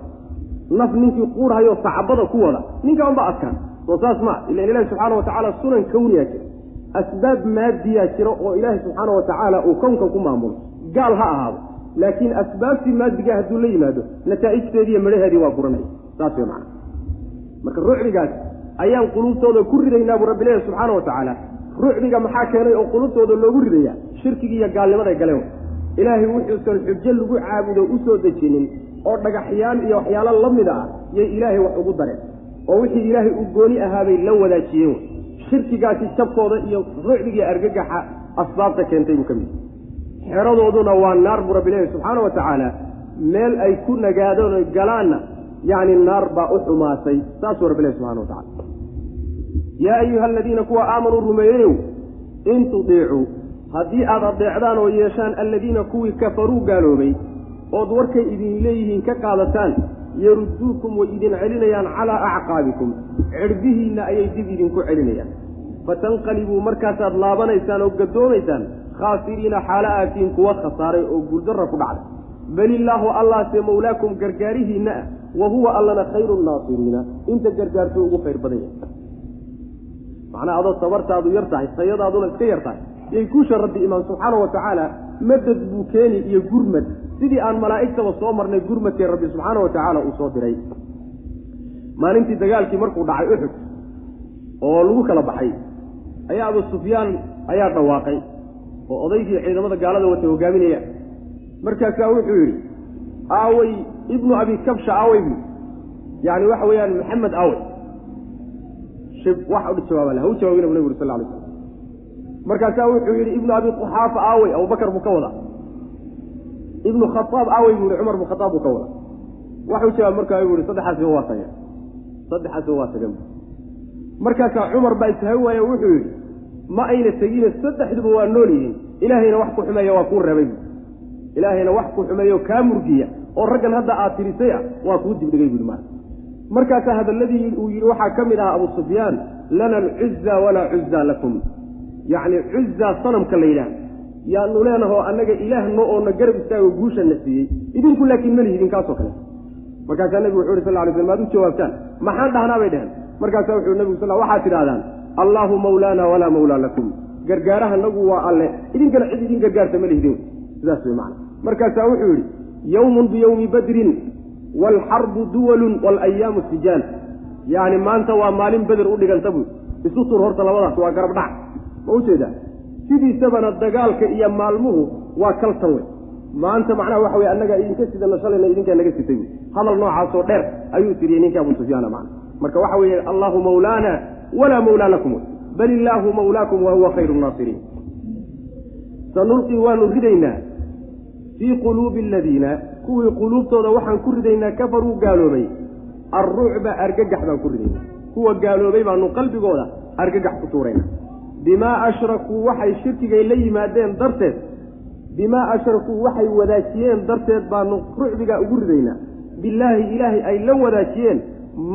naf ninkii quurhayo sacbada ku wada ninka unba adkaan. Soo saas maa ilan ilahi subxaana wa tacaala sunan kawniyaa jira. Asbaab maadiyaa jira oo ilaahi subxaana wa tacaala uu kownkan ku maamulo gaal ha ahaado laakiin asbaabtii maadiga hadduu la yimaado nataa'ijteediiyo midhaheedii waa guranaya saas wey macana marka rucbigaas ayaan quluubtooda ku ridaynaa buu rabbi leeyahy subxaana wa tacaala rucbiga maxaa keenay oo quluubtooda loogu ridayaa? Shirkigii iyo gaalnimaday galeen ilaahay wuxuusan xujo lagu caabudo u soo dejinin oo dhagaxyaan iyo waxyaalo la mid ah yay ilaahay wax ugu dareen. Oo wixii ilaahay uu gooni ahaabay la wadaajiyeen shirkigaasi jabkooda iyo rucbigii argagaxa asbaabta keentay buu ka mid xeradooduna waa naar buu rabbi leeyahy subxaana wa tacaala. Meel ay ku nagaadeen oy galaanna yacni naar baa u xumaatay saasuu rabbi leeyahy subxana wa tacala yaa ayuha aladiina kuwa aamanuu rumeeyeyow in tudiicuu haddii aad adeecdaan oo yeeshaan alladiina kuwii kafaruu gaaloobay ood warkay idin leeyihiin ka qaadataan yarudduukum way idin celinayaan calaa acqaabikum. Cirbihiinna ayay dib idinku celinayaan. Fatanqalibuu markaasaad laabanaysaan oo gadoomaysaan khaasiriina xaala aatiin kuwa khasaaray oo guuldarra ku dhacday bal illaahu allaase mawlaakum gargaarihiinna ah wa huwa allana khayru nnaasiriina inta gargaartuu ugu khayr badan yahay macnaa adoo sabartaadu yar tahay sayadaaduna iska yar tahay yay kuusha rabbi imaan subxaana wa tacaala madad buu keeni iyo gurmad sidii aan malaa'igtaba soo marnay gurmadkee rabbi subxaana wa tacaala uu soo diray maalintii dagaalkii markuu dhacay uxud oo lagu kala baxay ayaa abu sufyaan ayaa dhawaaqay oo odaygii ciidamada gaalada watay hogaaminaya. Markaasaa wuxuu yidhi aawey ibnu abi kabsha aawey bu yani waxa weeyaan maxamed aawey shib wax u jawaaba ha u jawaabina bu nabig uri sal lay slam markaasaa wuxuu yidhi ibnu abi quxaafa aawey abubakar buu ka wadaa ibnu khaaab aawey buu yihi cumar bnu khaaab buu ka wadaa waxuu jawaab markaa buu yihi saddexaasiba waa tageen saddexaasiba waa tageen markaasaa cumar baa ishawi waaye wuxuu yidhi ma ayna tegine saddexduba waa nool yihiin. Ilaahayna wax ku xumeeya waa kuu reebay bu ilaahayna wax ku xumeeyo kaa murgiya oo raggan hadda aad tirisay ah waa kuu dibdhigay buuhi maa markaasaa hadalladii uu yidhi waxaa ka mid ahaa abu sufyaan lana alcuza walaa cuza lakum. Yacni cuzaa sanamka la yidhaah yaanu leenahoo annaga ilaahno oo na garab istaago guusha na siiyey. Idinku laakiin ma lihidin kaasoo kale. Markaasaa nebigu wuxu uhi sal ly sl maad u jawaabtaan. Maxaan dhahnaa bay dheheen markaasaa wuxuu nebigu sal waxaad tidhahdaan allaahu mawlaana walaa mawlaa lakum. Gargaaraha nagu waa alle. Idinkana cid idin gargaarta ma lihidin sidaas wey macana markaasaa wuxuu yidhi yowmun biyowmi badrin waalxarbu duwalun waalayaamu sijaan. Yacni maanta waa maalin beder u dhiganta buy isu tur horta labadaas waa garab dhac. Ma u jeedaa sidiisabana dagaalka iyo maalmuhu waa kaltan wey. Maanta macnaha waxa wey annagaa idinka sidana shalayna idinkaa naga sitay wy hadal noocaasoo dheer ayuu tiriyey ninka abu sufyaana macna. Marka waxa weeye allahu mawlaana walaa mawlaa lakum bal illaahu mawlaakum wa huwa khayru nnaasiriin sanulqii waanu ridaynaa fii quluubi aladiina kuwii quluubtooda waxaan ku ridaynaa kafaruu gaaloobay alrucba argagax baan ku ridaynaa kuwa gaaloobay baanu qalbigooda argagax ku tuuraynaa bimaa ashrakuu waxay shirkigay la yimaadeen darteed bimaa ashrakuu waxay wadaajiyeen darteed baanu rucbiga ugu ridaynaa billaahi ilaahay ay la wadaajiyeen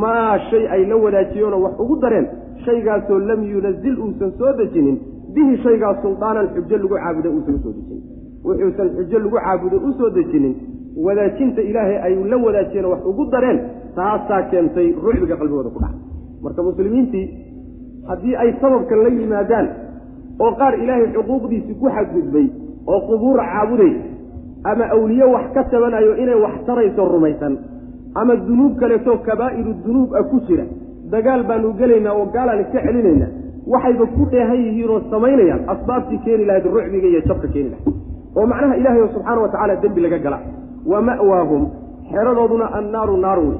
maa shay ay la wadaajiyeenoo wax ugu dareen shaygaasoo lam yunazil uusan soo dejinin bihi shaygaas suldaanan xujo lagu caabudo uusan u soo dejinin. Wuxuusan xujo lagu caabudo u soo dejinin wadaajinta ilaahay ay la wadaajiyeenoo wax ugu dareen taasaa keentay rucbiga qalbigooda ku dhaca. Marka muslimiintii haddii ay sababkan la yimaadaan oo qaar ilaahay xuquuqdiisii ku xadgudbay oo qubuura caabuday ama awliye wax ka tabanayo inay wax tarayso rumaysan ama dunuub kaleetoo kabaa'iru dunuub ah ku jira dagaal baanu gelaynaa oo gaalaan iska celinaynaa. Waxayba ku dheehan yihiin oo samaynayaan asbaabtii keeni lahayd rucbiga iyo jabka keeni lahayd. Oo macnaha ilaahay subxaana wa tacaala dembi laga gala. Wa ma'waahum xeradooduna annaaru naar wey.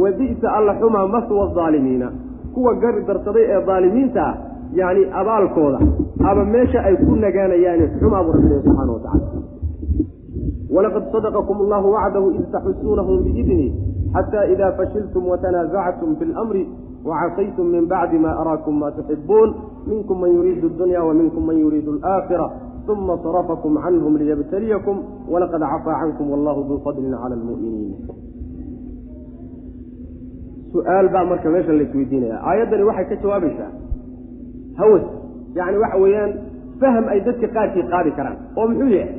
Wa bi'sa alla xumaa maswa aalimiina kuwa gari darsaday ee daalimiinta ah yacni abaalkooda ama meesha ay ku nagaanayaani xumaa buu rabbi subxaana wa tacala walaqad sadaqakum allahu wacdahu id taxusuunahum biidni xata ida fashiltum watanaasactum fi lamri wacasaytum min bacdi ma araakum ma tuxibuun minkum man yuriidu dunya wa minkum man yuriidu alaakhira uma sarafakum canhum liyabtaliyakum walaqad cafaa cankum wallahu duu fadlin cala almu'miniin su'aal baa marka meeshan la isweydiinaya aayaddani waxay ka jawaabaysaa hawas yacni waxa weeyaan faham ay dadka qaarkii qaadi karaan oo muxuu yahay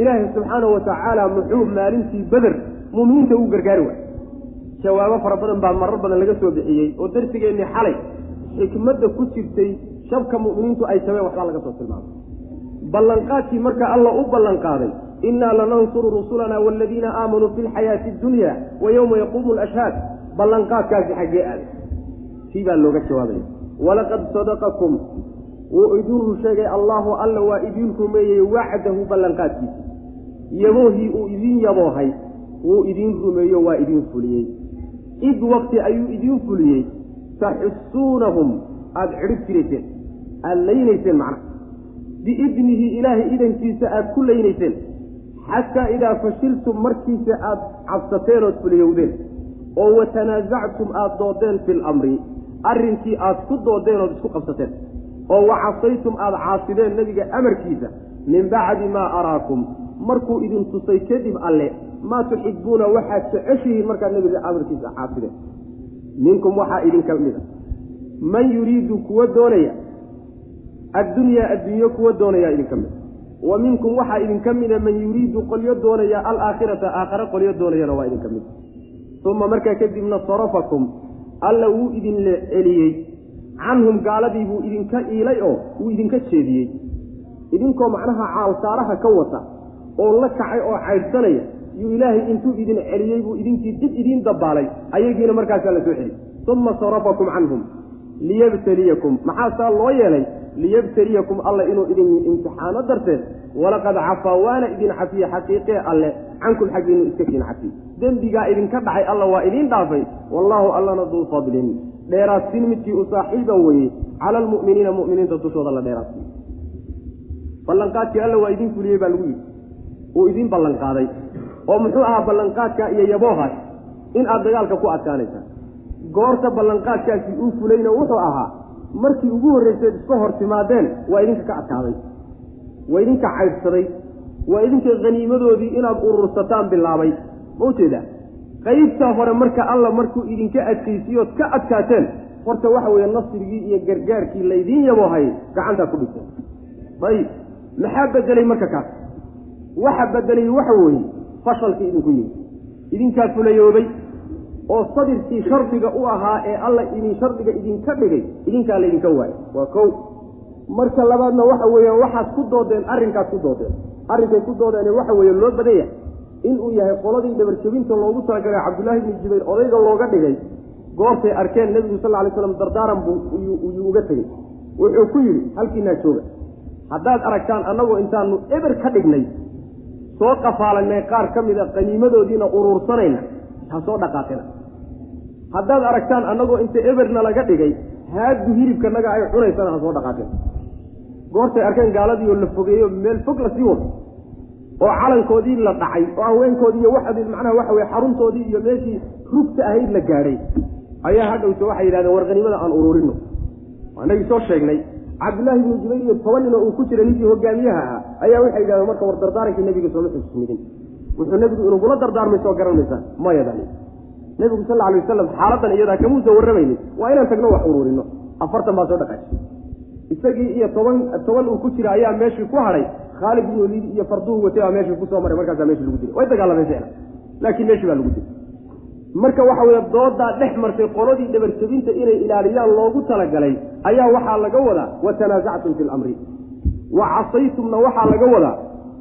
ilaahay subxaanahu watacaala muxuu maalintii beder muuminiinta ugu gargaari waay jawaabo fara badan baa marar badan laga soo bixiyey oo darsigeennii xalay xikmadda ku jirtay shabka mu'miniintu ay jabeen waxbaa laga soo tilmaamay. Ballanqaadkii marka alla u ballanqaaday innaa lanansuru rusulanaa waaladiina aamanuu fi lxayaati addunya wa yowma yaquumu alashhaad ballanqaadkaasi xaggee aaday. Kii baa looga jawaabaya walaqad sadaqakum. Wuu idin ru sheegay allaahu alla waa idiin rumeeyey wacdahu ballanqaadkiisa. Yaboohii uu idin yaboohay wuu idiin rumeeyo waa idiin fuliyey id wakti ayuu idiin fuliyey taxusuunahum aada cidhib jirayseen aada laynayseen macnaha. Biidnihi ilaahay idankiisa aada ku laynayseen xataa idaa fashiltum markiisa aada cabsateen ood fuliyowdeen oo watanaasactum aada doodeen fi lamri arrinkii aada ku doodeen ood isku qabsateen oo wacasaytum aada caasideen nebiga amarkiisa min bacdi maa araakum. Markuu idin tusay kadib alle maa tuxibuuna waxaad jeceshihiin markaad nebiga amarkiisa caasideen minkum waxaa idinka mid a. Man yuriidu kuwa doonaya addunyaa addunyo kuwa doonayaa idinka mid wa minkum waxaa idinka mida man yuriidu qolyo doonaya alaakhirata aakhare qolyo doonayana waa idinka mid uma markaa kadibna sarafakum alla wuu idin celiyey. Canhum gaaladii buu idinka iilay oo wuu idinka jeediyey. Idinkoo macnaha caalsaaraha ka wata oo la kacay oo caydhsanaya yuu ilaahay intuu idin celiyey buu idinkii dib idiin dabaalay ayagiina markaasaa la soo celi uma sarafakum canhum liyabtaliyakum. Maxaa saa loo yeelay? Liyabtaliyakum alla inuu idin imtixaano darteed. Walaqad cafaa waana idin cafiye xaqiiqee alle. Cankum xaggiinu iska kiin cafiy dembigaa idinka dhacay alla waa idiin dhaafay. Wallaahu allana duu fadlin. Dheeraadsin midkii u saaxiiba weye cala almu'miniina mu'miniinta dushooda la dheeraadsiiy ballanqaadkii alla waa idiin fuliyey baa lagu yidhi. Uu idiin ballanqaaday oo muxuu ahaa ballanqaadkaa iyo yaboohaas in aad dagaalka ku adkaanaysaa. Goorta ballanqaadkaasi uu fulayna wuxuu ahaa markii ugu horrayseed iska hor timaadeen waa idinka ka adkaaday waa idinka caydhsaday waa idinka haniimadoodii inaad urursataan bilaabay. Ma u jeedaa qaybtaa hore marka alla markuu idinka adkaysiyood ka adkaateen horta waxa weeye nasrigii iyo gargaarkii laydiin yaboohay gacantaa ku dhigteen ayib maxaa bedelay marka kaas? Waxa bedelay waxa weeye fashalkii idinku yimi. Idinkaa fulayoobay oo sadirkii shardiga u ahaa ee alla idin shardiga idinka dhigay idinkaa laydinka waayay waa kow. Marka labaadna waxa weeyaan waxaad ku doodeen arrinkaad ku doodeen. Arrinkay ku doodeen waxa weeye loo badan yahay. Inuu yahay qoladii dhabarjabinta loogu talagalay cabdullaahi bni jubayr odayga looga dhigay goortay arkeen nebigu sal ly slam dardaaran buu yuu uga tegey wuxuu ku yidhi halkiinaa jooga haddaad aragtaan annagoo intaanu eber ka dhignay soo qafaalanay qaar ka mida qaniimadoodiina uruursanayna ha soo dhaqaaqina haddaad aragtaan annagoo inta eberna laga dhigay haaddu hilibkanaga ay cunaysana ha soo dhaqaaqina goortay arkeen gaaladii oo la fogeeyo meel fog la sii wado oo calankoodii la dhacay oo haweenkoodii iyo waxd macnaha waxa weye xaruntoodii iyo meeshii rugta ahayd la gaadhay. Ayaa hadhowta waxay yidhahdeen war qaniimada aan ururino anagii soo sheegnay cabdullaahi ibnu jubayr iyo toban nin oo uu ku jira ninkii hogaamiyaha ahaa ayaa waxay yidhahdeen marka war dardaarankii nebiga sooma xususmidin wuxuu nebigu inugula dardaarmay soo garanmaysaa mayadani nebigu sal alay wasalam xaaladan iyadaa kamuusa warramaynin waa inaan tagno wax ururino afartan baa soo dhaqaashay isagii iyo toban toban uu ku jira ayaa meeshii ku hadhay khaalid ibnu waliid iyo farduhu watay baa meeshii ku soo maray markaasaa meeshii lagu dilay. Way dagaalameen ficlan laakiin meeshii baa lagu dilay marka waxa weeye doodaa dhex martay qoladii dhabarjabinta inay ilaaliyaan loogu talagalay ayaa waxaa laga wadaa wa tanaasactum fi lamri wa casaytumna waxaa laga wadaa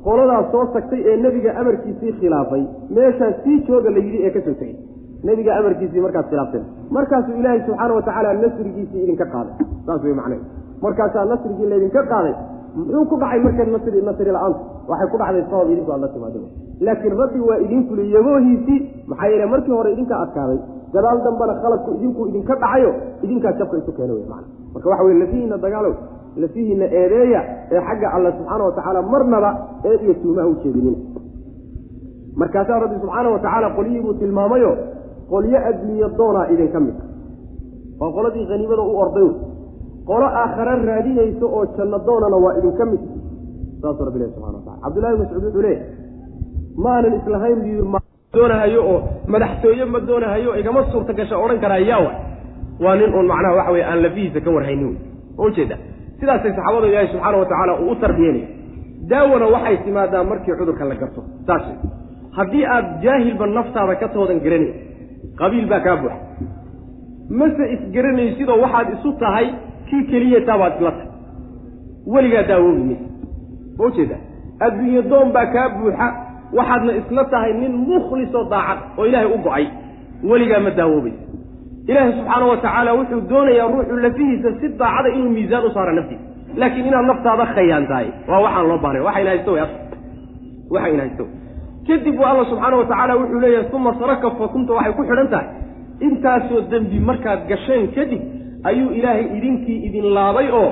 qoladaas soo tagtay ee nebiga amarkiisii khilaafay. Meeshaa sii jooga la yidhi ee ka soo tegey nebiga amarkiisii markaad khilaafteen. Markaasuu ilaahay subxaana wa tacaala nasrigiisii idinka qaaday. Saas wey macnehe markaasaa nasrigii laydinka qaaday muxuu ku dhacay marka nasri nasri la'aanta waxay ku dhacday sabab idinku aad la laakiin rabbi waa idin fuliyey yaboohiisii maxaa yeele markii hore idinka adkaaday gadaal dambana khaladku idinku idinka dhacayo idinkaa jabka isu keena wey macana marka waxa weye lafihiina dagaalow lafihiina eedeeya ee xagga alla subxaana wa tacaala marnaba eed iyo tuumaha u jeedinina markaasaa rabbi subxaana wa tacaala qolyihii buu tilmaamayo qolyo adduunye doonaa idinka mid. Waa qoladii haniimada u orday qolo aakhare raadinayso oo janno doonana waa idinka mid. Saasuu rabbi ilahi subxana watacala cabdullahi mascuud wuxuu leeyahy ma aanan islahayn buu doonahayo oo madaxtooye ma doonahayo igama suurta gasha odhan karaa yaawa waa nin uun macnaha waxa weye aan lafihiisa ka warhaynin wey ma ujeeda sidaasay saxaabada ilaahi subxaana wa tacaala uu u tarbiyanaya daawana waxay timaadaa markii cudurka la garto. Saas haddii aad jaahilba naftaada ka toodan garanay qabiil baa kaa buuxa. Mase isgaranaysidoo waxaad isu tahay kii keliya taabaad isla tahay. Weligaa daawoobi maysa ma ujeeda adduunye doon baa kaa buuxa. Waxaadna isla tahay nin mukhlisoo daacad oo ilaahay u go'ay. Weligaa ma daawoobaysa ilaahay subxaana wa tacaala wuxuu doonayaa ruuxu lafihiisa si daacada inuu miisaan u saara naftiisa. Laakiin inaad naftaada khayaan tahay waa waxaan loo bahnay waxayna haysto way waxayna haysto. Kadib bu alla subxaana wa tacaala wuxuu leeyahay uma saraka fakunta waxay ku xidhan tahay. Intaasoo dembi markaad gasheen kadib ayuu ilaahay idinkii idin laabay oo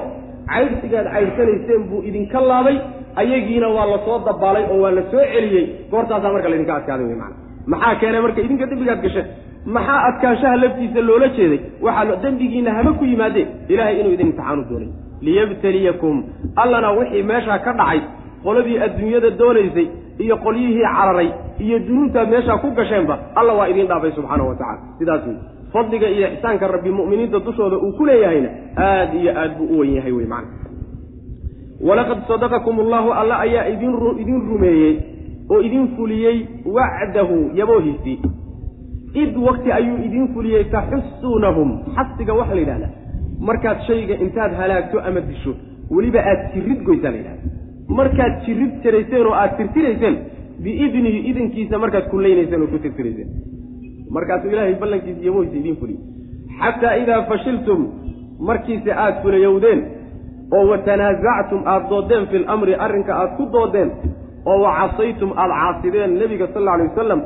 caydhsigaad caydhsanayseen buu idinka laabay ayagiina waa la soo dabaalay oo waa la soo celiyey. Goortaasaa marka laydinka adkaaday wey maana maxaa keenay marka idinka dembigaad gasheen maxaa adkaanshaha laftiisa loola jeeday? Waxaa dembigiina haba ku yimaadeen ilaahay inuu idin imtixaanu doonay. Liyabtaliyakum. Allana wixii meeshaa ka dhacay qoladii adduunyada doonaysay iyo qolyihii cararay iyo dunuubtaad meeshaa ku gasheenba alla waa idiin dhaafay subxaana wa tacala sidaas wey fadliga iyo ixsaanka rabbi mu'miniinta dushooda uu ku leeyahayna aad iyo aad buu u wen yahay wey macana walaqad sadaqakum allahu alla ayaa idin rumeeyey oo idin fuliyey wacdahu yaboohiisii id wakti ayuu idin fuliyey taxusuunahum xasiga waxaa la yidhahdaa markaad shayga intaad halaagto ama disho weliba aad jirid goysaa la yidhahda markaad jirid jarayseen oo aad tirtirayseen biidnihi idinkiisa markaad kullaynayseen oo ku tirtirayseen markaasuu ilaahay ballankiisa yaboohiisa idin fuliyey xataa idaa fashiltum markiise aad fulayowdeen oo watanaasactum aada doodeen fi lamri arrinka aad ku doodeen oo wa casaytum aada caasideen nebiga sal alla alay wasalam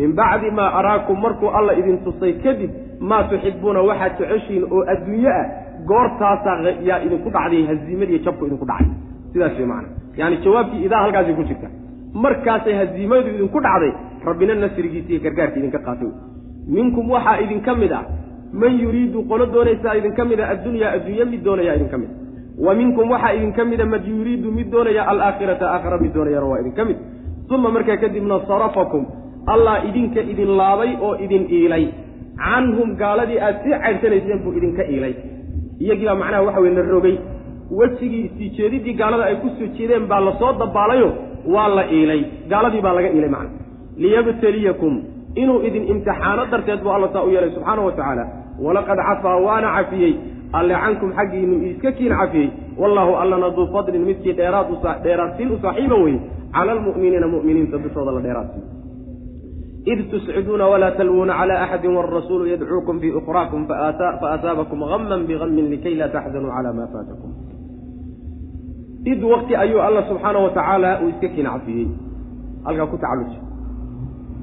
min bacdi maa araakum markuu alla idin tusay kadib maa tuxibuuna waxaad jeceshiin oo adduunye ah goortaasaa yaa idinku dhacday haziimadiiyo jabku idinku dhacay. Sidaas way macana yaani jawaabkii idaa halkaasay ku jirta markaasay haziimadu idinku dhacday rabbina nasrigiisa iyo gargaarka idinka qaatay. Minkum waxaa idinka mid ah man yuriidu qolo doonaysaa idinka mid a addunyaa adduunye mid doonayaa idinka mid. Wa minkum waxaa idinka mida man yuriidu mid doonaya alaakhirata aakhira mid doonayana waa idinka mid. Uma markaa kadibna sarafakum allah idinka idin laabay oo idin iilay. Canhum gaaladii aad sii caydhsanayseen buu idinka iilay. Iyagiibaa macnaha waxa weye la rogay. Wejigii sii jeedidii gaalada ay ku soo jeedeen baa la soo dabaalayo waa la iilay. Gaaladii baa laga iilay macna. Liyabtaliyakum. Inuu idin imtixaano darteed buu alla saa u yeelay subxaana wa tacaala. Walaqad cafaa waana cafiyey. Alle cankum xaggiinu iska kiin cafiyey. Wallaahu allana duu fadlin midkii dheeraad dheeraadsiin u saaxiiba weye cala almu'miniina mu'miniinta dushooda la dheeraadsiiyo id tusciduuna walaa talwuuna cala axadin waalrasuulu yadcuukum fii ukhraakum faasaabakum haman bihamin likay laa taxzanuu cala ma faatakum id wakti ayuu alla subxaana wa tacaala uu iska kiin cafiyey halkaa ku tacalluji.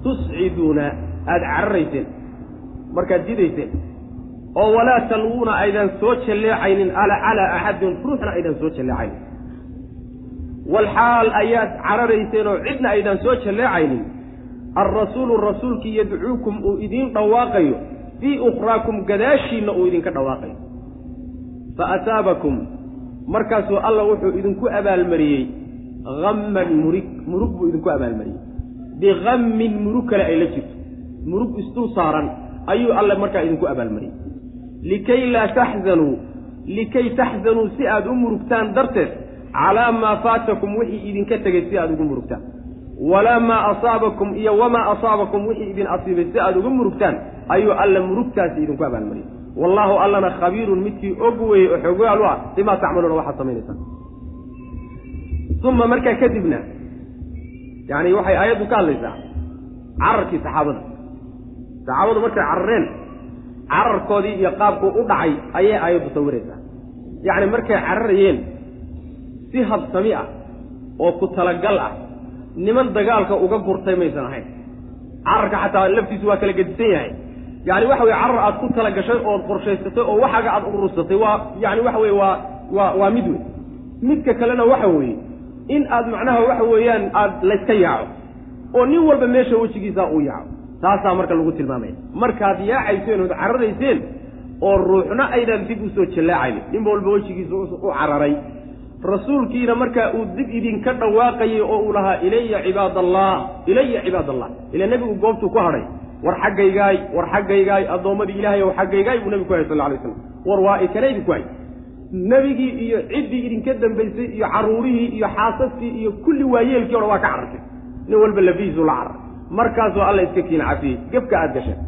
Tusciduuna aada cararayseen. Markaad jidayseen oo walaa talwuuna aydan soo jalleecaynin calaa axadin ruuxna aydan soo jalleecaynin. Walxaal ayaad cararayseen oo cidna aydan soo jalleecaynin. Alrasuulu rasuulkii yadcuukum uu idiin dhawaaqayo. Fii ukhraakum gadaashiinna uu idinka dhawaaqayo. Fa asaabakum markaasuu alla wuxuu idinku abaalmariyey hamman murig murug buu idinku abaalmariyey. Bihammin murug kale ay la jirto. Murug isdul saaran ayuu alle markaa idinku abaalmariyey. Likay laa taxzanuu likay taxzanuu si aada u murugtaan darteed calaa maa faatakum wixii idinka tegey si aada ugu murugtaan. Walaa maa asaabakum iyo wamaa asaabakum wixii idin asiibay si aada uga murugtaan ayuu alla murugtaasi idinku abaalmariyey wallaahu allana khabiirun midkii og weeye oo xoggaal u ah bimaa tacmaluuna waxaad samaynaysaa. Uma markaa kadibna yani waxay aayaddu ka hadlaysaa cararkii saxaabada. Saxaabadu markay carareen cararkoodii iyo qaabkuu u dhacay ayay aayaddu sawiraysaa yacni markay cararayeen si habsami ah oo ku talagal ah niman dagaalka uga gurtay maysan ahayn. Cararka xataa laftiisu waa kala gedisan yahay yani waxa weye carar aad ku tala gashay ood qorshaysatay oo waxaaga aad urursatay waa yani waxa weye waa waa waa mid wey midka kalena waxa weeye in aad macnaha waxa weeyaan aad layska yaaco oo nin walba meesha wejigiisaa uu yaaco. Taasaa marka lagu tilmaamaya. Markaad yaacayseen ood cararayseen oo ruuxna aydan dib u soo jallaacaynin nin walba wejigiisa u cararay. Rasuulkiina markaa uu dib idinka dhawaaqayay oo uu lahaa ilaya cibaadallah ilaya cibaadallah. Ila nebigu goobtuu ku hadhay war xaggaygaay war xaggaygaay addoommadii ilaahay ow xaggaygaay buu nebigu ku hay sal alay slam war waa ikana idinku hay nebigii iyo ciddii idinka dambaysay iyo caruurihii iyo xaasaskii iyo kulli waayeelkii o dhan waa ka carartay. Nin walba lafihiisuu la carar. Markaasoo alla iska kiin cafiyey gefka aada gasheen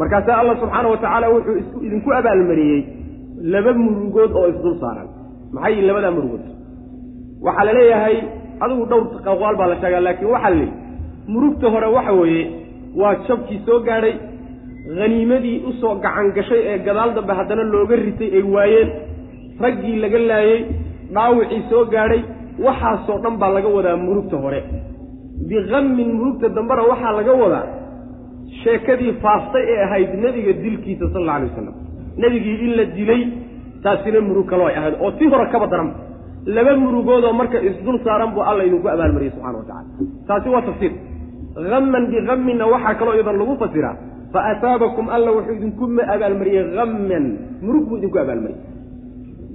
markaasaa allah subxaana wa tacaala wuxuu idinku abaalmariyey laba murugood oo isdul saaran. Maxay labadaa murugood? Waxaa la leeyahay adigu dhowr qaqwaal baa la sheegaa laakiin waxaa la leeyahy murugta hore waxa weeye waa jabkii soo gaadhay haniimadii u soo gacan gashay ee gadaal dambe haddana looga ritay ay waayeen. Raggii laga laayey dhaawicii soo gaadhay waxaasoo dhan baa laga wadaa murugta hore. Bikammin murugta dambena waxaa laga wadaa sheekadii faaftay ee ahayd nebiga dilkiisa sal alla alay wasalam nebigii in la dilay taasina murug kaloo ay ahayd. Oo tii hore kaba daran laba murugoodoo marka isdul saaran buu alla idinku abaalmariyey subxana wa tacala taasi waa tafsiir hamman bikamminna waxaa kaloo iyadan lagu fasiraa fa asaabakum alla wuxuu idinku abaalmariyey hamman murug buu idinku abaalmariyey.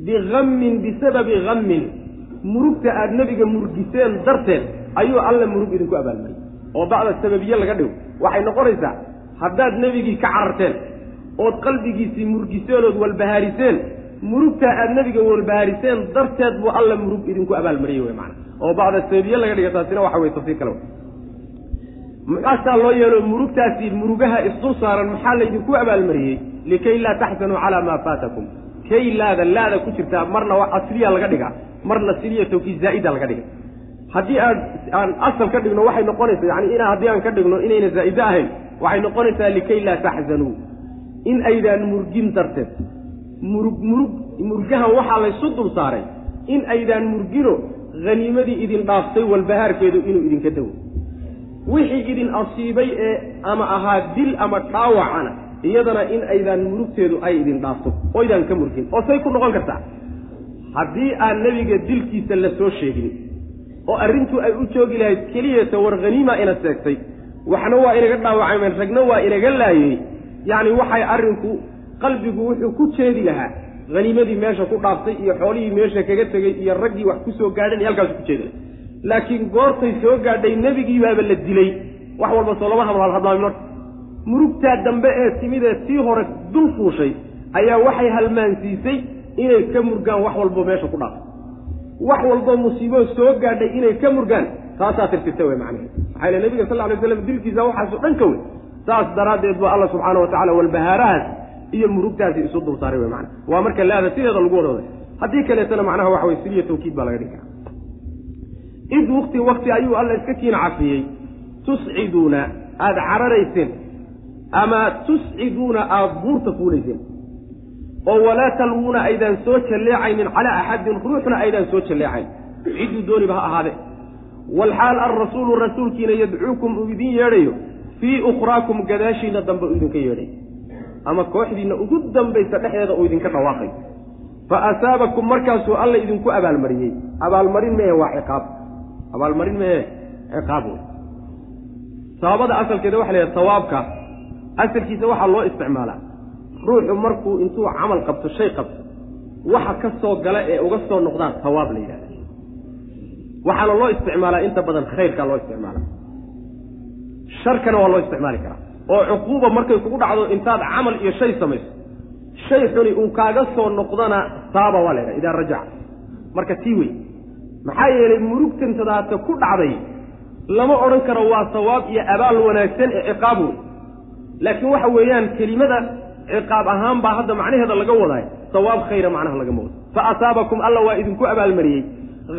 Bikammin bisababi kammin murugta aada nebiga murgiseen darteed ayuu alla murug idinku abaalmariyey. Oo bacda sababiye laga dhigo waxay noqonaysaa haddaad nebigii ka cararteen ood qalbigiisii murgiseen ood walbahaariseen murugtaa aada nebiga walbahaariseen darteed buu alla murug idinku abaalmariyey wey maana oo bacda sababiye laga dhiga taasina waxa weye tafsiir kale markaasaa loo yeelo murugtaasi murugaha isdul saaran maxaa laydinku abaalmariyey? Likay laa taxsanuu calaa maa faatakum. Kay laada laada ku jirtaa marna asliya laga dhigaa marna siliya tawkiid zaa'ida laga dhiga. Haddii aan aan asal ka dhigno waxay noqonaysaa yani ina haddii aan ka dhigno inayna zaa'ide ahayn waxay noqonaysaa likay laa taxzanuu in aydaan murgin darteed. Murug murug murgahan waxaa laysu dul saaray. In aydaan murgino haniimadii idin dhaaftay walbahaarkeedu inuu idinka dawo wixii idin asiibay ee ama ahaa dil ama dhaawacana iyadana in aydaan murugteedu ay idin dhaafto oydaan ka murgin oo say ku noqon kartaa. Haddii aan nebiga dilkiisa la soo sheegin oo arrintu ay u joogi lahayd keliyata war haniima ina seegtay waxna waa inaga dhaawacameen ragna waa inaga laayey yacni waxay arrinku qalbigu wuxuu ku jeedi lahaa haniimadii meesha ku dhaaftay iyo xoolihii meesha kaga tegey iyo raggii wax ku soo gaadhan iyo halkaasu ku jeedi laha laakiin goortay soo gaadhay nebigii baaba la dilay. Wax walba soo lama hadlo hadlaamino murugtaa dambe ee timid ee tii hore dul fuushay ayaa waxay halmaansiisay inay ka murgaan wax walbo meesha ku dhaafay wax walbo musiibo soo gaadhay inay ka murgaan taasaa tirtirta wey macnaheed. Maxaa yile nebiga sal ly slam dilkiisa waxaasoo dhan ka wey. Saas daraaddeed ba alla subxaana wa tacala walbahaarahaas iyo murugtaasi isu dul saaray wey mana waa marka laada sideeda lagu wadooday haddii kaleetana macnaha waxa wey siliya tawkiid baa laga dhigi karaa id wkti wakti ayuu alla iska kiin cafiyey. Tusciduuna aada cararayseen ama tusciduuna aada buurta fuulayseen oo walaa talwuuna aydaan soo jalleecaynin. Calaa axadin ruuxna aydaan soo jalleecayn. Cidduu dooniba ha ahaade. Walxaal alrasuulu rasuulkiina yadcuukum uu idin yeedhayo fii ukhraakum gadaashiina dambe uu idinka yeedhay. Ama kooxdiinna ugu dambaysa dhexdeeda uu idinka dhawaaqay. Fa asaabakum markaasuu alla idinku abaalmariyey. Abaalmarin mehe waa ciqaab abaalmarin mehe ciqaab wey sababada asalkeeda waxa la yidhaha sawaabka. Asalkiisa waxaa loo isticmaalaa. Ruuxu markuu intuu camal qabto shay qabto waxa ka soo gala ee uga soo noqdaan sawaab la yidhahda waxaana loo isticmaalaa inta badan khayrkaa loo isticmaalaa sharkana waa loo isticmaali karaa. Oo cuquuba markay kugu dhacdo intaad camal iyo shay samayso. Shay xuni uu kaaga soo noqdana saaba waa la yidhaha idaa rajaca. Marka tii wey maxaa yeelay murugtantadaata ku dhacday lama odhan karo waa sawaab iyo abaal wanaagsan ee ciqaab wey laakiin waxa weeyaan kelimada ciqaab ahaan baa hadda macnaheeda laga wadaayo sawaab khayra macnaha lagama wado fa asaabakum alla waa idinku abaalmariyey.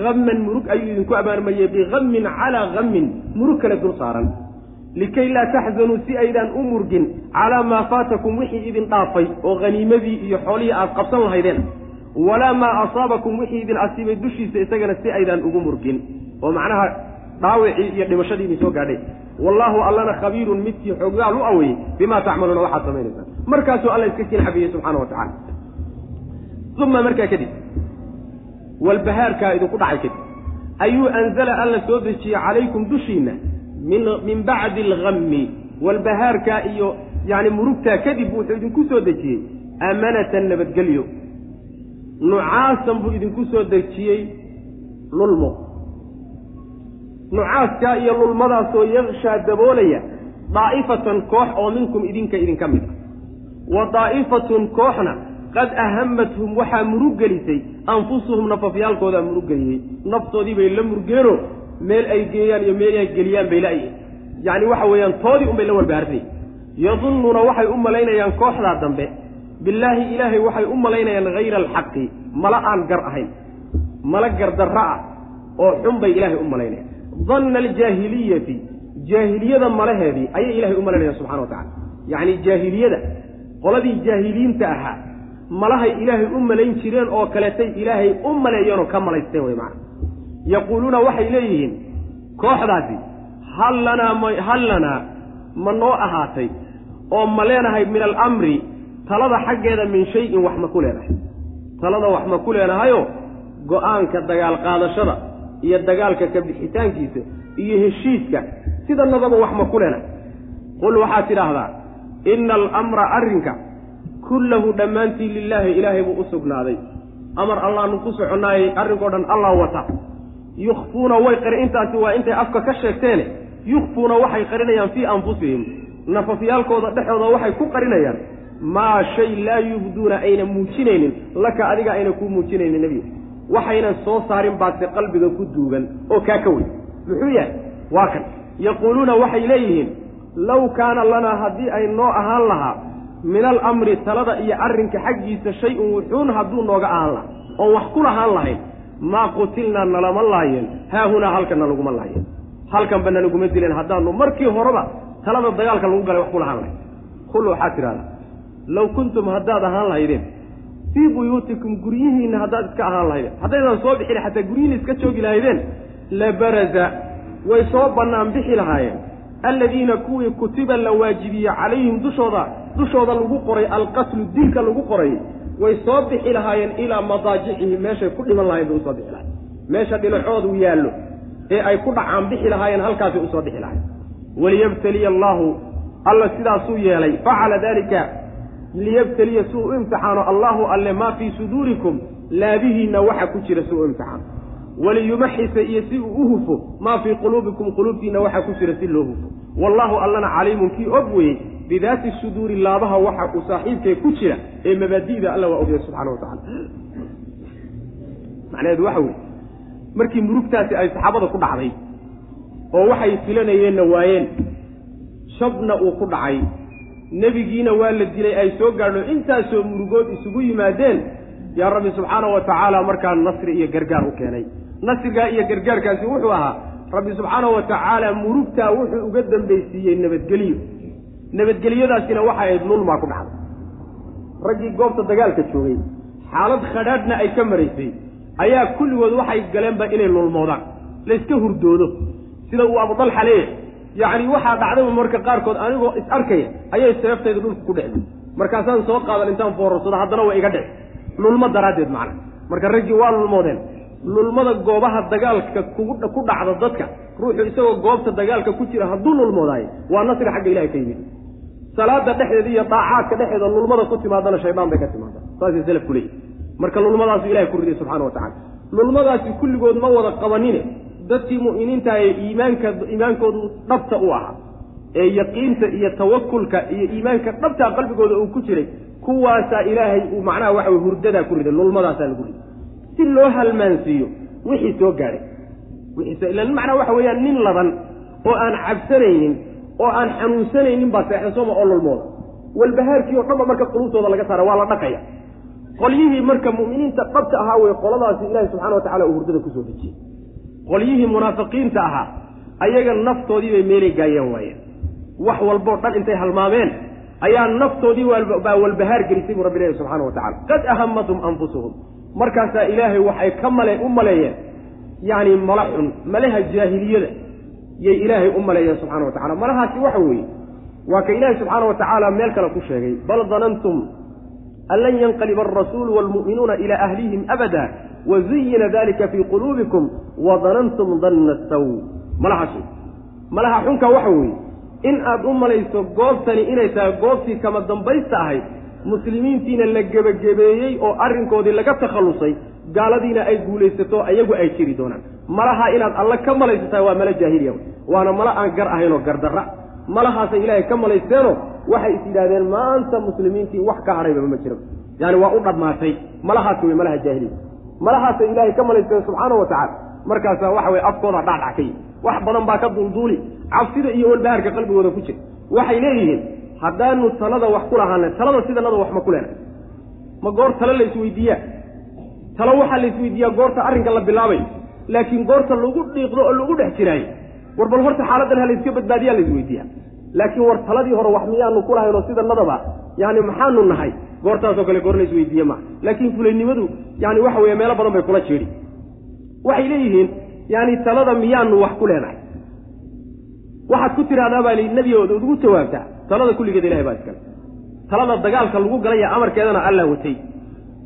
Hamman murug ayuu idinku abaalmariyey bihammin calaa hammin murug kale dul saaran. Likay laa taxzanuu si aydaan u murgin calaa maa faatakum wixii idin dhaafay oo haniimadii iyo xoolihii aad qabsan lahaydeen walaa maa asaabakum wixii idin asiibay dushiisa isagana si aydaan ugu murgin. oo macnaha dhaawicii iyo dhimashadii idin soo gaadhay. wallaahu allana khabiirun midkii xooggaal u aweyey bimaa tacmaluuna waxaad samaynaysaa markaasuu alla iska kiin xabiyey subxaana wa tacala uma markaa kadib walbahaarkaa idinku dhacay kadib ayuu anzala alla soo dejiyey calaykum dushiinna min bacdi alhammi walbahaarkaa iyo yacni murugtaa kadib wuxuu idinku soo dejiyey amanatan nabadgelyo nucaasan buu idinku soo dejiyey lulmo. Nucaaskaa iyo lulmadaasoo yakshaa daboolaya daa'ifatan koox oo minkum idinka idinka mid ah. Wa daa'ifatun kooxna qad ahamathum waxaa muruggelisay anfusuhum nafafyaalkoodaa muruggeliyey naftoodii bay la murgeeno meel ay geeyaan iyo meel ay geliyaan bay la'yihin yacni waxa weeyaan toodii unbay la warbaartay yadunnuuna waxay u malaynayaan kooxdaa dambe billaahi ilaahay waxay u malaynayaan hayra alxaqi mala aan gar ahayn. Mala gardarra ah oo xun bay ilaahay u malaynayaan. Danna aljaahiliyati jaahiliyada malaheedii ayay ilahay u malaynayaan subxana wa tacala yacni jaahiliyada qoladii jaahiliinta ahaa malahay ilaahay u malayn jireen oo kaleetay ilaahay u maleeyeenoo ka malaysteen wey macana yaquuluuna waxay leeyihiin kooxdaasi hal lanaa hal lanaa ma noo ahaatay oo ma leenahay min alamri talada xaggeeda min shayin wax ma ku leenahay talada wax ma ku leenahayo go'aanka dagaal qaadashada iyo dagaalka ka bixitaankiisa iyo heshiiska sidanadaba wax ma ku leenahay qul waxaad tidhaahdaa ina alamra arrinka kullahu dhammaantii lilaahi ilaahay buu u sugnaaday. Amar allaanu ku soconnaayey arrinkao dhan allah wata. Yukhfuuna way qari intaasi waa intay afka ka sheegteene. Yukhfuuna waxay qarinayaan fii anfusihim. Nafafyaalkooda dhexooda waxay ku qarinayaan maa shay laa yubduuna ayna muujinaynin laka adiga ayna kuu muujinaynin nebiga. Waxaynan soo saarin baase qalbiga ku duugan oo kaa ka weyn. Muxuu yahay? Waa kan. Yaquuluuna waxay leeyihiin low kaana lanaa haddii ay noo ahaan lahaa min alamri talada iyo arrinka xaggiisa shay-un wuxuun hadduu nooga ahaan lahaa oon wax ku lahaan lahayn maa qutilnaa nalama laayeen haahunaa halkanna laguma laayeen halkanba nalaguma dileen. Haddaanu markii horeba talada dagaalka lagu galay wax ku lahaan lahayn kul waxaad tidhahdaa low kuntum haddaad ahaan lahaydeen fii buyuutikum guryihiinna haddaad iska ahaan lahaydeen. Haddaydan soo bixin xataa guryihiinna iska joogi lahaydeen la baraza way soo bannaan bixi lahaayeen. Alladiina kuwii kutiba la waajibiye calayhim dushooda dushooda lagu qoray alqatlu dilka lagu qoray way soo bixi lahaayeen ilaa madaajicihi meeshay ku dhiman lahayen bay u soo bixi lahayen meesha dhinacoodu yaallo ee ay ku dhacaan bixi lahaayeen halkaasay u soo bixi lahayen waliyabtaliya allaahu alla sidaasuu yeelay facala daalika liyabtaliya si uu u imtixaano allaahu alle maa fii suduurikum laabihiinna waxa ku jira si uu imtixaano waliyumaxisa iyo si uu u hufo maa fii quluubikum quluubtiinna waxa ku jira si loo hufo. Wallaahu allana caliimun kii og weyey bidaati suduuri laabaha waxa uu saaxiibkee ku jira ee mabaadi'da alla waa ogyahay subxana wa tacala macnaheedu waxa weye markii murugtaasi ay saxaabada ku dhacday oo waxay filanayeenna waayeen shabna uu ku dhacay nebigiina waa la dilay ay soo gaadho intaasoo murugood isugu yimaadeen yaa rabbi subxaana wa tacaala markaa nasri iyo gargaar u keenay. Nasrigaa iyo gargaarkaasi wuxuu ahaa rabbi subxaana wa tacaala murugtaa wuxuu uga dambaysiiyey nabadgelyo nabadgelyadaasina waxay ahayd lulmaa ku dhacday. Raggii goobta dagaalka joogay xaalad khadhaadhna ay ka maraysay ayaa kulligood waxay galeenba inay lulmoodaan layska hurdoodo sida uu abudalxa leeyahay yacni waxaa dhacdayba marka qaarkood anigoo is arkaya ayay seeftayda dhulka ku dhecday markaasaan soo qaadan intaan foorarsado haddana waa iga dhec lulmo daraaddeed macna. Marka raggii waa lulmoodeen. Lulmada goobaha dagaalka kugu ku dhacda dadka ruuxu isagoo goobta dagaalka ku jira hadduu lulmoodaayo waa nasri xagga ilahay ka yimid. Salaada dhexdeeda iyo daacaadka dhexeeda lulmada ku timaadana shaydaan bay ka timaada saasay salafku leeyihi marka lulmadaasu ilahay ku riday subxana wa tacala lulmadaasi kulligood ma wada qabanine dadkii mu'miniinta ee iimaanka iimaankoodu dhabta u ahaa ee yaqiinta iyo tawakulka iyo iimaanka dhabtaa qalbigooda uu ku jiray kuwaasaa ilaahay uu macnaha waxa wey hurdadaa ku riday lulmadaasaa lagu riday. Si loo halmaansiiyo wixii soo gaadhay. Wixiis ilan macnaa waxa weeyaan nin ladan oo aan cabsanaynin oo aan xanuunsanaynin baa seexdasooma oo lulmooda. Walbahaarkii oo dhanba marka qulubtooda laga saara waa la dhaqaya. Qolyihii marka mu'miniinta dhabta ahaa wey qoladaasi ilaahi subxana wa tacala uu hurdada ku soo dejiyey qolyihii munaafiqiinta ahaa ayaga naftoodii bay meelay gaayeen waayeen wax walboo dhan intay halmaameen ayaa naftoodii baa walbahaar gelisay buu rabbi leeyahy subxana wa tacala qad ahamathum anfusuhum. Markaasaa ilaahay waxay ka male u maleeyeen yacni mala xun malaha jaahiliyada yay ilaahay u maleeyeen subxana wa tacala malahaasi waxa weeye waa ka ilaahay subxaana wa tacaala meel kale ku sheegay. Bal danantum an lan yanqaliba alrasuulu waalmu'minuuna ilaa ahlihim abada wazuyina dalika fii quluubikum wadanantum danna saw malahaas malaha xunka waxa weeye in aad u malayso goobtani inay tahay goobtii kama dambaysta ahayd muslimiintiina la gebagabeeyey oo arrinkoodii laga takhallusay gaaladiina ay guulaysato ayagu ay jiri doonaan malaha inaad alle ka malaysataa waa mala jaahiliya waana mala aan gar ahaynoo gardarra malahaasay ilaahay ka malaysteeno waxay is yidhahdeen maanta muslimiintii wax ka hadhayba ma jiro yaani waa u dhammaatay malahaasi wey malaha jaahiliya malahaasay ilaahay ka malaysteen subxaana wa tacala markaasaa waxa weye afkooda dhaadhac ka yihi wax badan baa ka duulduuli. Cabsida iyo walbahaarka qalbigooda ku jira. Waxay leeyihiin haddaanu talada wax ku lahaana talada sidanada wax ma ku lena ma goor tale la isweydiiyaa? Talo waxaa la isweydiiyaa goorta arrinka la bilaabay. Laakiin goorta lagu dhiiqdo oo lagu dhex jiraayo war bal horta xaaladan ha layska badbaadiyaa la isweydiiyaa laakiin war taladii hore wax miyaanu ku lahayn oo sidanadaba yani maxaanu nahay goortaasoo kale goor la isweydiiye maa laakiin fulaynimadu yani waxa weeye meelo badan bay kula jeedhi waxay leeyihiin yani talada miyaanu wax ku leenahay. Waxaad ku tidhahdaa baa li nebi ood ugu jawaabtaa talada kulligeed ilahay baa iskale. Talada dagaalka lagu galaya amarkeedana allaa watay.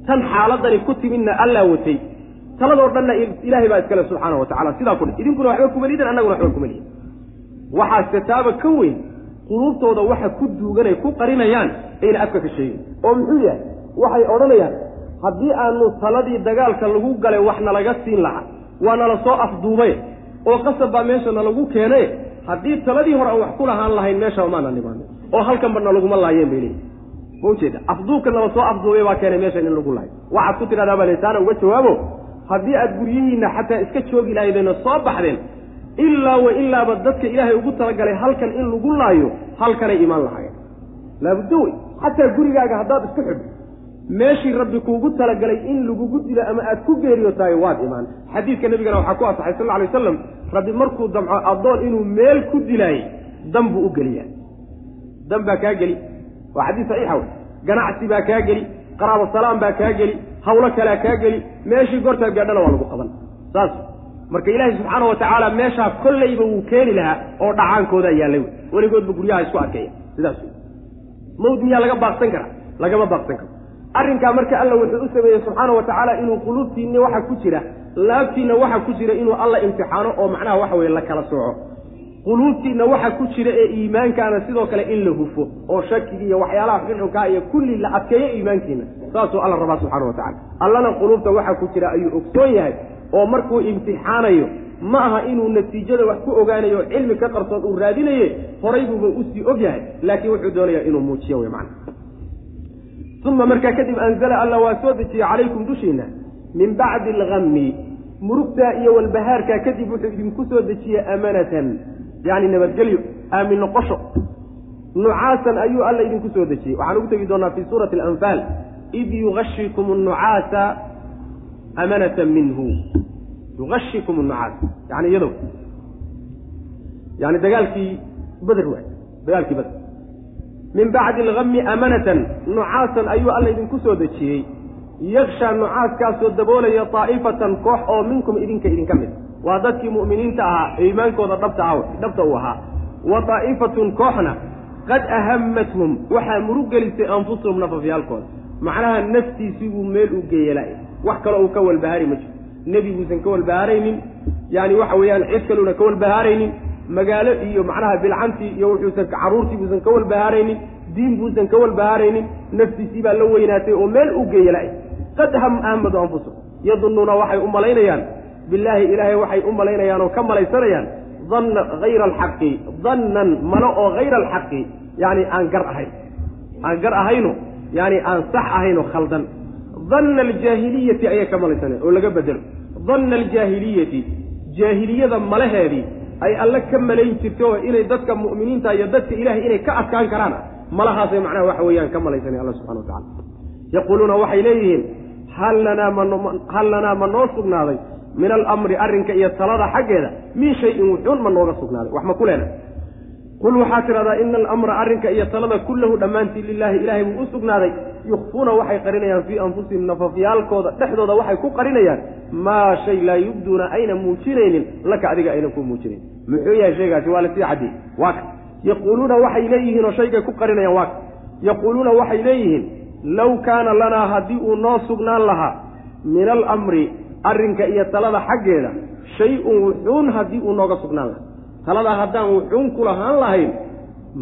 Tan xaaladani ku timidna allaa watay. Taladoo dhanna ilaahay baa iskale subxaana wa tacala sidaa ku idinkuna waxba kuma liidan annaguna waxba kuma liidan waxaase taaba ka weyn quluubtooda waxa ku duuganay ku qarinayaan ayna afka ka sheegin. oo muxuu yahay? Waxay odhanayaan haddii aanu taladii dagaalka lagu galay wax nalaga siin lahaa waa nala soo afduubay oo qasab baa meesha nalagu keene haddii taladii hore aan wax ku lahaan lahayn meeshaba maana nimaano oo halkanba nalaguma laayeen bay leeyihi ma ujeeda afduubka nala soo afduubay baa keenay meeshan in lagu laayo waxaad ku tidhahdaa baa taana uga jawaabo? Haddii aad guryihiinna xataa iska joogi lahaydeenoo soo baxdeen ilaa wa ilaaba dadka ilaahay ugu talagalay halkan in lagu laayo halkanay imaan lahaayeen. Laabuddo wey. Xataa gurigaaga haddaad isku xidho meeshii rabbi kuugu talagalay in lagugu dilo ama aad ku geeriyotahay waad imaan. Xadiidka nebigana waxaa ku asaxay sal alay waslam rabbi markuu damco addoon inuu meel ku dilaayey dan buu u geliyaa dan baa kaa geli. Waa xadiis saxiixa wey. Ganacsi baa kaa geli. Qaraabo salaam baa kaa geli. Hawlo kalea kaa geli. Meeshii goortaa gaadhana waa lagu qaban. Saas marka ilaahay subxaana wa tacaala meeshaa kollayba wuu keeni lahaa oo dhacaankoodaa yaallay wey weligoodba guryaha isku arkeeya sidaas mawd miyaa laga baaqsan karaa? Lagama baaqsan karo. Arrinkaa marka alla wuxuu u sameeyey subxaana wa tacaala inuu quluubtiinna waxa ku jira laabtiinna waxa ku jira inuu alla imtixaano oo macnaha waxa weye la kala sooco. Quluubtiinna waxa ku jira ee iimaankaana sidoo kale in la hufo oo shakigi iyo waxyaalaha xunxunkaa iyo kulli la adkeeyo iimaankiina saasuu alla rabaa subxana wa tacala allana quluubta waxa ku jira ayuu ogsoon yahay oo markuu imtixaanayo ma aha inuu natiijada wax ku ogaanayo cilmi ka qarsoon uu raadinaye horaybuuba u sii og yahay laakiin wuxuu doonayaa inuu muujiyo wey macana uma markaa kadib anzala alla waa soo dejiye calaykum dushiina min bacdi alhammi murugtaa iyo walbahaarkaa kadib wuxuu idinku soo dejiyey amanatan yacni nabadgelyo aamin noqosho. Nucaasan ayuu alla idinku soo dejiyey waxaan ugu tegi doonaa fii suurati alanfaal id yugashikum annucaasa amanatan minhu. Yugashikum annucaas yani iyado yani dagaalkii beder waay. Dagaalkii beder min bacdi alhammi amanatan. Nucaasan ayuu alla idinku soo dejiyey. Yakshaa nucaaskaasoo daboolaya daa'ifatan koox oo minkum idinka idinka mid. Waa dadkii mu'miniinta ahaa iimaankooda dhabta dhabta uu ahaa. Wa daa'ifatun kooxna qad ahamathum waxaa murug gelisay anfusuhum nafafyaalkooda. Macnaha naftiisibuu meel u geeyela wax kaloo uu ka walbahaari ma jiro. Nebiguusan ka walbahaaraynin yaani waxa weeyaan cid kaluuna ka walbahaaraynin magaalo iyo macnaha bilcantii iyo wuxuusan carruurtii buusan ka walbahaaraynin diin buusan ka walbahaaraynin naftiisii baa la weynaatay oo meel u geeyela qad ahamadu anfusahum yadunnuuna waxay u malaynayaan billaahi ilaahay waxay u malaynayaan oo ka malaysanayaan danna hayra alxaqi dannan malo oo hayra alxaqi yani aan gar ahayn. Aan gar ahayno yani aan sax ahaynoo khaldan danna aljaahiliyati ayay ka malaysanayaan oo laga bedelo. Danna aljaahiliyati jaahiliyada malaheedii ay alle ka malayn jirta oo inay dadka mu'miniinta iyo dadka ilahay inay ka adkaan karaan malahaasay macnaha waxa weeyaan ka malaysanaya alla subxana wa tacala yaquuluuna waxay leeyihiin hal lanaa mahal lanaa ma noo sugnaaday min alamri arrinka iyo talada xaggeeda? Min shayin wuxuun ma nooga sugnaaday. Wax ma ku leena qul waxaa tidhahdaa ina alamra arrinka iyo talada kullahu dhammaantii lilaahi ilaahay buu u sugnaaday. Yukhfuuna waxay qarinayaan fii anfusihim nafafyaalkooda dhexdooda waxay ku qarinayaan. Maa shay laa yubduuna ayna muujinaynin laka adiga aynan ku muujinayn muxuu yahay shaygaasi? Waa la sii caddeeyey waa ka. Yaquuluuna waxay leeyihiin oo shaygay ku qarinayaan waa yaquuluuna waxay leeyihiin low kaana lanaa haddii uu noo sugnaan lahaa min alamri arrinka iyo talada xaggeeda shay-un wuxuun haddii uu nooga sugnaan lahaa taladaa haddaan wuxuun ku lahaan lahayn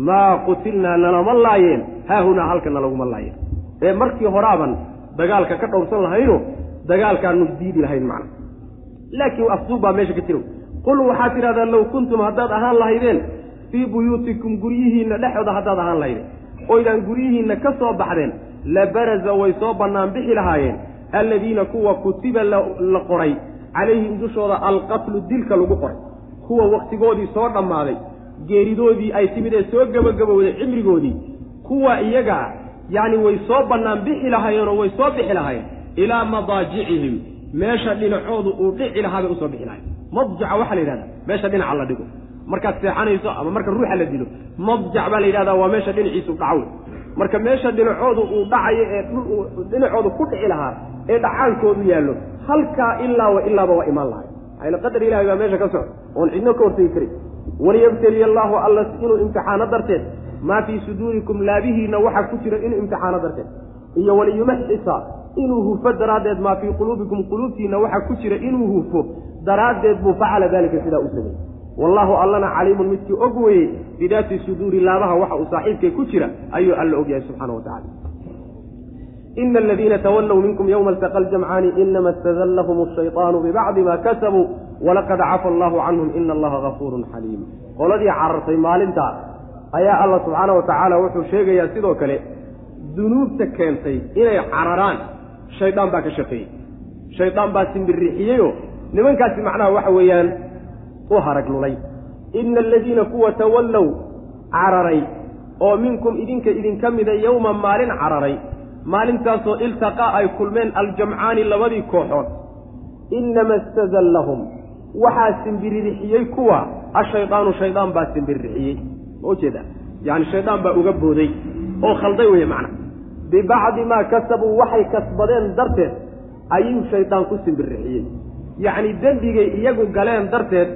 maa qutilnaa nalama laayeen. Haahunaa halkana laguma laayeen. Ee markii horaaban dagaalka ka dhowrsan lahayno dagaalkaanu diidi lahayn macna. Laakiin afduub baa meesha ka jiro. Qul waxaad tidhahdaa low kuntum haddaad ahaan lahaydeen fii buyuutikum guryihiinna dhexooda haddaad ahaan lahaydeen. Oydaan guryihiinna ka soo baxdeen la baraza way soo bannaan bixi lahaayeen. Alladiina kuwa kutiba la qoray calayhim dushooda alqatlu dilka lagu qoray kuwa wakhtigoodii soo dhammaaday geeridoodii ay timid ee soo gebagabowday cimrigoodii kuwa iyaga ah yacni way soo bannaan bixi lahaayeenoo way soo bixi lahaayeen ilaa madaajicihim. Meesha dhinacoodu uu dhici lahaa bay u soo bixi lahayen madjaca waxaa la yidhahdaa meesha dhinaca la dhigo. Markaad seexanayso ama marka ruuxa la dilo madjac baa la yidhahdaa waa meesha dhinaciisu dhacaw marka meesha dhinacoodu uu dhacayo ee dhinacoodu ku dhici lahaa ee dhacaankoodu yaallo halkaa ilaa wa ilaaba waa imaan lahay maxayla qadar ilahay baa meesha ka socda. Oon cidno ka hortegi karin. Waliyabteliya allaahu alla inuu imtixaano darteed. Maa fii suduurikum laabihiinna waxaa ku jira inuu imtixaano darteed. Iyo waliyumaxisa inuu hufo daraaddeed maa fii quluubikum quluubtiinna waxaa ku jira inuu hufo daraaddeed buu facala daalika sidaa u sameeyey. Wallaahu allana caliimun midkii og weeye bidaati suduuri laabaha waxa uu saaxiibkay ku jira ayuu alla ogyahay subxaana wa tacala ina aladiina tawallow minkum yowma altaqa aljamcaani inama istadallahum ashayطaanu bibacdi ma kasabuu walaqad cafa allahu canhum ina allaha gafuurun xaliim qoladii carartay maalintaa ayaa alla subxaana wa tacaala wuxuu sheegayaa sidoo kale dunuubta keentay inay cararaan shaydaan baa ka shaqeeyey shaydaan baa simbirixiyeyoo nimankaasi macnaha waxa weeyaan u harag lulay ina aladiina kuwa tawallow cararay oo minkum idinka idinka mida yowma maalin cararay maalintaasoo iltaqaa ay kulmeen aljamcaani labadii kooxood. Inama istazallahum. Waxaa simbiririxiyey kuwa. Ashaydaanu shaydaan baa simbiririxiyey ma ujeeda yacani shaydaan baa uga booday. Oo khalday weye macna. Bibacdi maa kasabuu waxay kasbadeen darteed ayuu shaydaan ku simbirixiyey yacni dembigay iyagu galeen darteed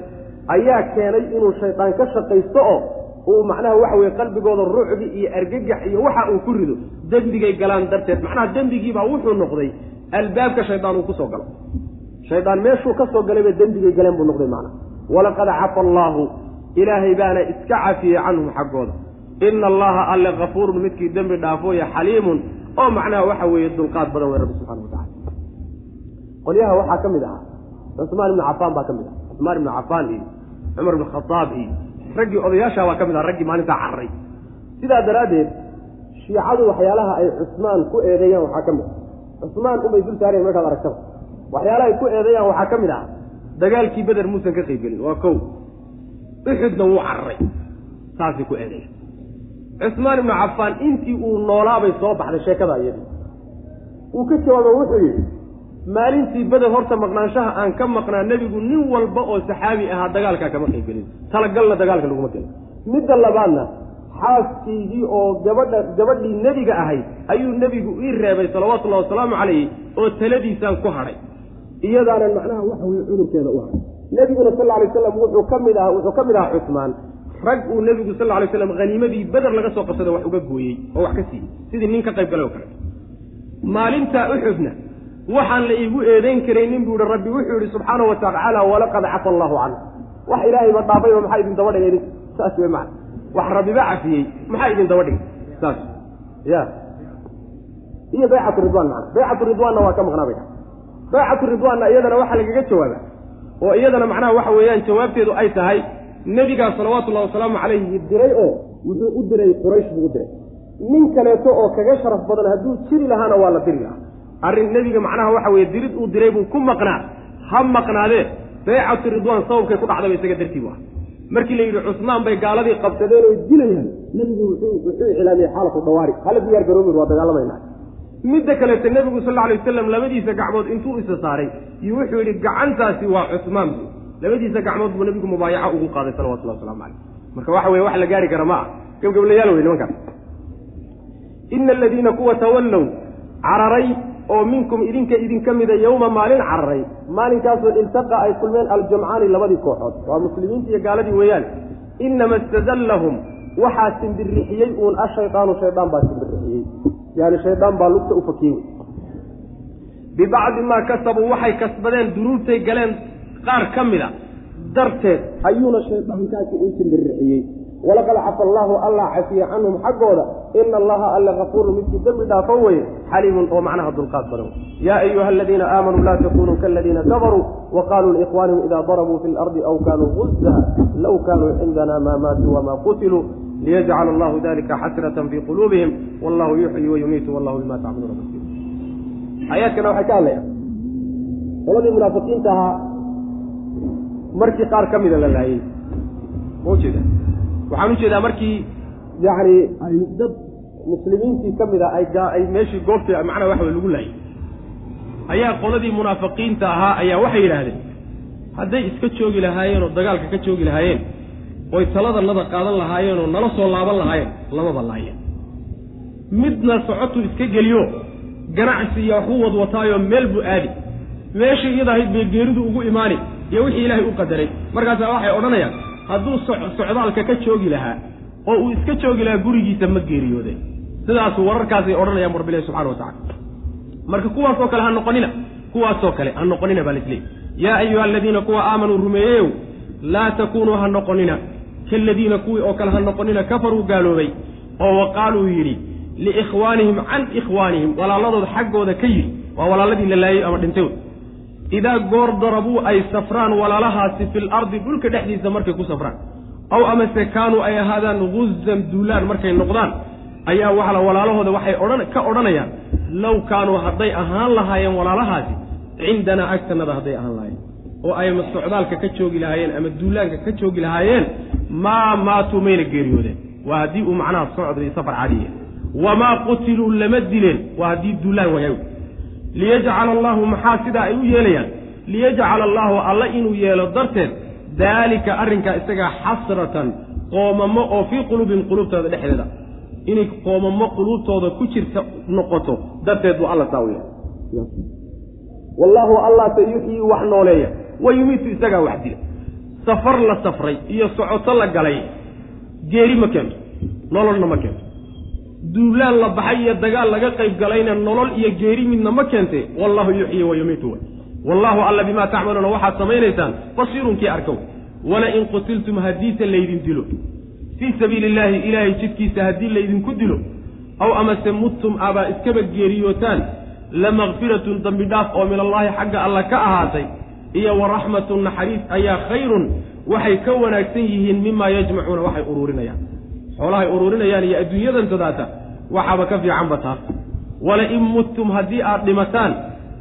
ayaa keenay inuu shaydaan ka shaqaysto oo uu macnaha waxa weye qalbigooda rucdi iyo argagax iyo waxa uu ku rido dembigay galaan darteed. Macnaha dembigiibaa wuxuu noqday albaabka shaydaan uu ku soo galo. Shaydaan meeshuu ka soo galayba dembigay galeen buu noqday macnaha. Walaqad cafa allaahu ilaahay baana iska cafiyey canhum xaggooda. Ina allaha alle kafuurun midkii dembi dhaafooya xaliimun. Oo macnaha waxa weeye dulqaad badan wey rabbi subxana watacala qolyaha waxaa ka mid ahaa cusmaan ibnu cafaan baa ka mid aha cusmaan ibnu cafaan iyo cumar ibnu khadaab iyo raggii odayaasha baa ka mid aha raggii maalintaa cararay sidaa daraaddeed shiicadu waxyaalaha ay cusmaan ku eedeeyaan waxaa ka mid ah. Cusmaan umay dul saarayan markaad aragtaba waxyaalahay ku eedeeyaan waxaa ka mid ah. Dagaalkii beder muusan ka qaybgelin waa kow. Uxudna wuu cararay saasay ku eedeeyan cusmaan ibnu cafaan intii uu noolaabay soo baxday sheekada iyadii uu ka jawaabo wuxuu yidhi maalintii beder horta maqnaanshaha aan ka maqnaa nebigu nin walba oo saxaabi ahaa dagaalkaa kama qaybgelin talagalna dagaalka laguma gelin. Midda labaadna xaaskiygii oo gabadha gabadhii nebiga ahayd ayuu nebigu ii reebay salawaatullahi wasalaamu calayhi oo taladiisaan ku hadhay. Iyadaanan macnaha waxa weye cudurkeeda u hadhay. Nebiguna sal alay slam wuxuu ka mid aha wuxuu ka mid ahaa cusmaan. Rag uu nebigu sal alay slam haniimadii beder laga soo qabsada wax uga gooyey oo wax ka siiyey. Sidii nin ka qayb galay oo kale. Maalintaa uxudna waxaan la iigu eedayn karaynin buu ihi rabbi wuxuu yihi subxaana wa tacaala walaqad cafa allahu canhu. Wax ilaahayba dhaafay oo maxaa idin daba dhigay saas wey macana wax rabbiba cafiyey maxaa idin daba dhigay saas. Ya iyo baycatu ridwan macana baycatu ridwaanna waa ka maqnaa bay baycatu ridwaanna iyadana waxaa lagaga jawaaba oo iyadana macnaha waxa weeyaan jawaabteedu ay tahay nebigaa salawaatullahi wasalaamu calayhi diray oo wuxuu u diray quraysh buu u diray. Nin kaleeto oo kaga sharaf badan hadduu jiri lahaana waa la diri lahaa arrin nebiga macnaha waxa weeye dirid uu diray buu ku maqnaa. Ha maqnaadee baycatu ridwaan sababkay ku dhacdaba isaga dartii bu ah markii la yidhi cusmaan bay gaaladii qabsadeen oo dilayaan nebigu wuxuu iclaamiyey xaalatu dhawaari hala diyaar garoobir waa dagaalamayna midda kaleete nebigu sal alay wasalam labadiisa gacmood intuu isa saaray iyo wuxuu yidhi gacantaasi waa cusmaan bu labadiisa gacmood buu nebigu mubaayaca ugu qaaday salawatullahi waslamu caleyh marka waxa weye wax la gaari kara ma ah gebgablayaal wey nimankaas. Ina aladiina kuwa tawallow cararay oo minkum idinka idinka mida yowma maalin cararay maalinkaasoo iltaqa ay kulmeen aljamcaani labadii kooxood. Waa muslimiinta iyo gaaladii weeyaan. Inama istazallahum waxaa simbirixiyey uun ashaydaanu shaydaan baa simbirixiyey yani shaydaan baa lugta u fakiyey. Bibacdi maa kasabuu waxay kasbadeen dunuubtay galeen qaar ka mida. Darteed ayuuna shaydaankaasi u simbirixiyey walaqad cafa allaahu allah cafiye canhum xaggooda ina allaha alle kafuurun midkii dembi dhaafo weye xaliimun oo macnaha dulqaad badan. yaa ayuha aladiina aamanuu laa takunuu kaladiina kafaruu wa qaluu liikhwaanihim ida darabuu fi lardi aw kanuu guzza low kanuu cindana maa maatuu wama qutiluu liyajcala allahu dalika xasratan fii quluubihim wallahu yuxyi wayumiitu wallahu bima tacmaluuna basiir aayaadkana waxay ka hadlayaan qoladii munaafiqiinta ahaa markii qaar ka mida la laayey ma ujeeda waxaan u jeedaa markii yacni ay dad muslimiintii ka mid a ay meeshii goobtii macnaha waxa lagu laayay. Ayaa qoladii munaafiqiinta ahaa ayaa waxay yidhaahdeen hadday iska joogi lahaayeen oo dagaalka ka joogi lahaayeen oy taladanada qaadan lahaayeen oo nala soo laaban lahaayeen lamaba laayeen. Midna socotuu iska geliyo ganacsi iyo waxuu wadwataayoo meel buu aadi. Meeshii iyada ahayd bay geeridu ugu imaani iyo wixii ilaahay u qadaray. Markaasaa waxay odhanayaan hadduu socdaalka ka joogi lahaa oo uu iska joogi lahaa gurigiisa ma geeriyoodeen sidaasu wararkaasay odhanayaan rabbilahi subxana wa tacala marka kuwaasoo kale ha noqonina kuwaasoo kale ha noqonina baa laisleeyay yaa ayuha aladiina kuwa aamanuu rumeeyeyow laa takuunuu ha noqonina. Kaladiina kuwii oo kale ha noqonina kafaruu gaaloobay oo wa qaaluu yidhi liikhwaanihim can ikhwaanihim walaaladood xaggooda ka yidhi waa walaaladii la laayey ama dhintay idaa goor darabuu ay safraan walaalahaasi fil ardi dhulka dhexdiisa markay ku safraan aw amase kaanuu ay ahaadaan guzan duulaan markay noqdaan ayaa waxala walaalahooda waxay ka odhanayaan low kaanuu hadday ahaan lahaayeen walaalahaasi cindanaa agtanada hadday ahaan lahaayeen oo ay ma socdaalka ka joogi lahaayeen ama duulaanka ka joogi lahaayeen maa maatuu mayna geeriyoodeen waa haddii uu macnaha socday safar cadiya wamaa qutiluu lama dileen waa haddii duulaan wayaw liyajcala allahu maxaa sidaa ay u yeelayaan? Liyajcala allahu alla inuu yeelo darteed daalika arrinkaa isagaa xasratan qoomamo oo fii quluubihim quluubtooda dhexdeeda. Inay qoomamo quluubtooda ku jirta noqoto darteed buu alla saa u yeelay. Wallaahu allah se yuxyii wax nooleeya wa yumiitu isagaa wax dila. Safar la safray iyo socoto la galay geeri ma keento nololna ma keento duulaan la baxay iyo dagaal laga qayb galayna nolol iyo geeri midna ma keente wallahu yuxyii wa yumiitu. Way wallaahu alla bimaa tacmaluuna waxaad samaynaysaan basiirunkii arkow. Wala in qutiltum haddiise laydin dilo. Fii sabiili illaahi ilaahay jidkiisa haddii laydinku dilo. Aw amase muttum abaa iskaba geeriyootaan la makfiratun dembi dhaaf oo min allaahi xagga alla ka ahaatay. Iyo wa raxmatun naxariis ayaa khayrun waxay ka wanaagsan yihiin mimaa yajmacuuna waxay uruurinayaan xoolahay uruurinayaan iyo adduunyadan tadaata waxaaba ka fiicanba taas. Wala in muttum haddii aad dhimataan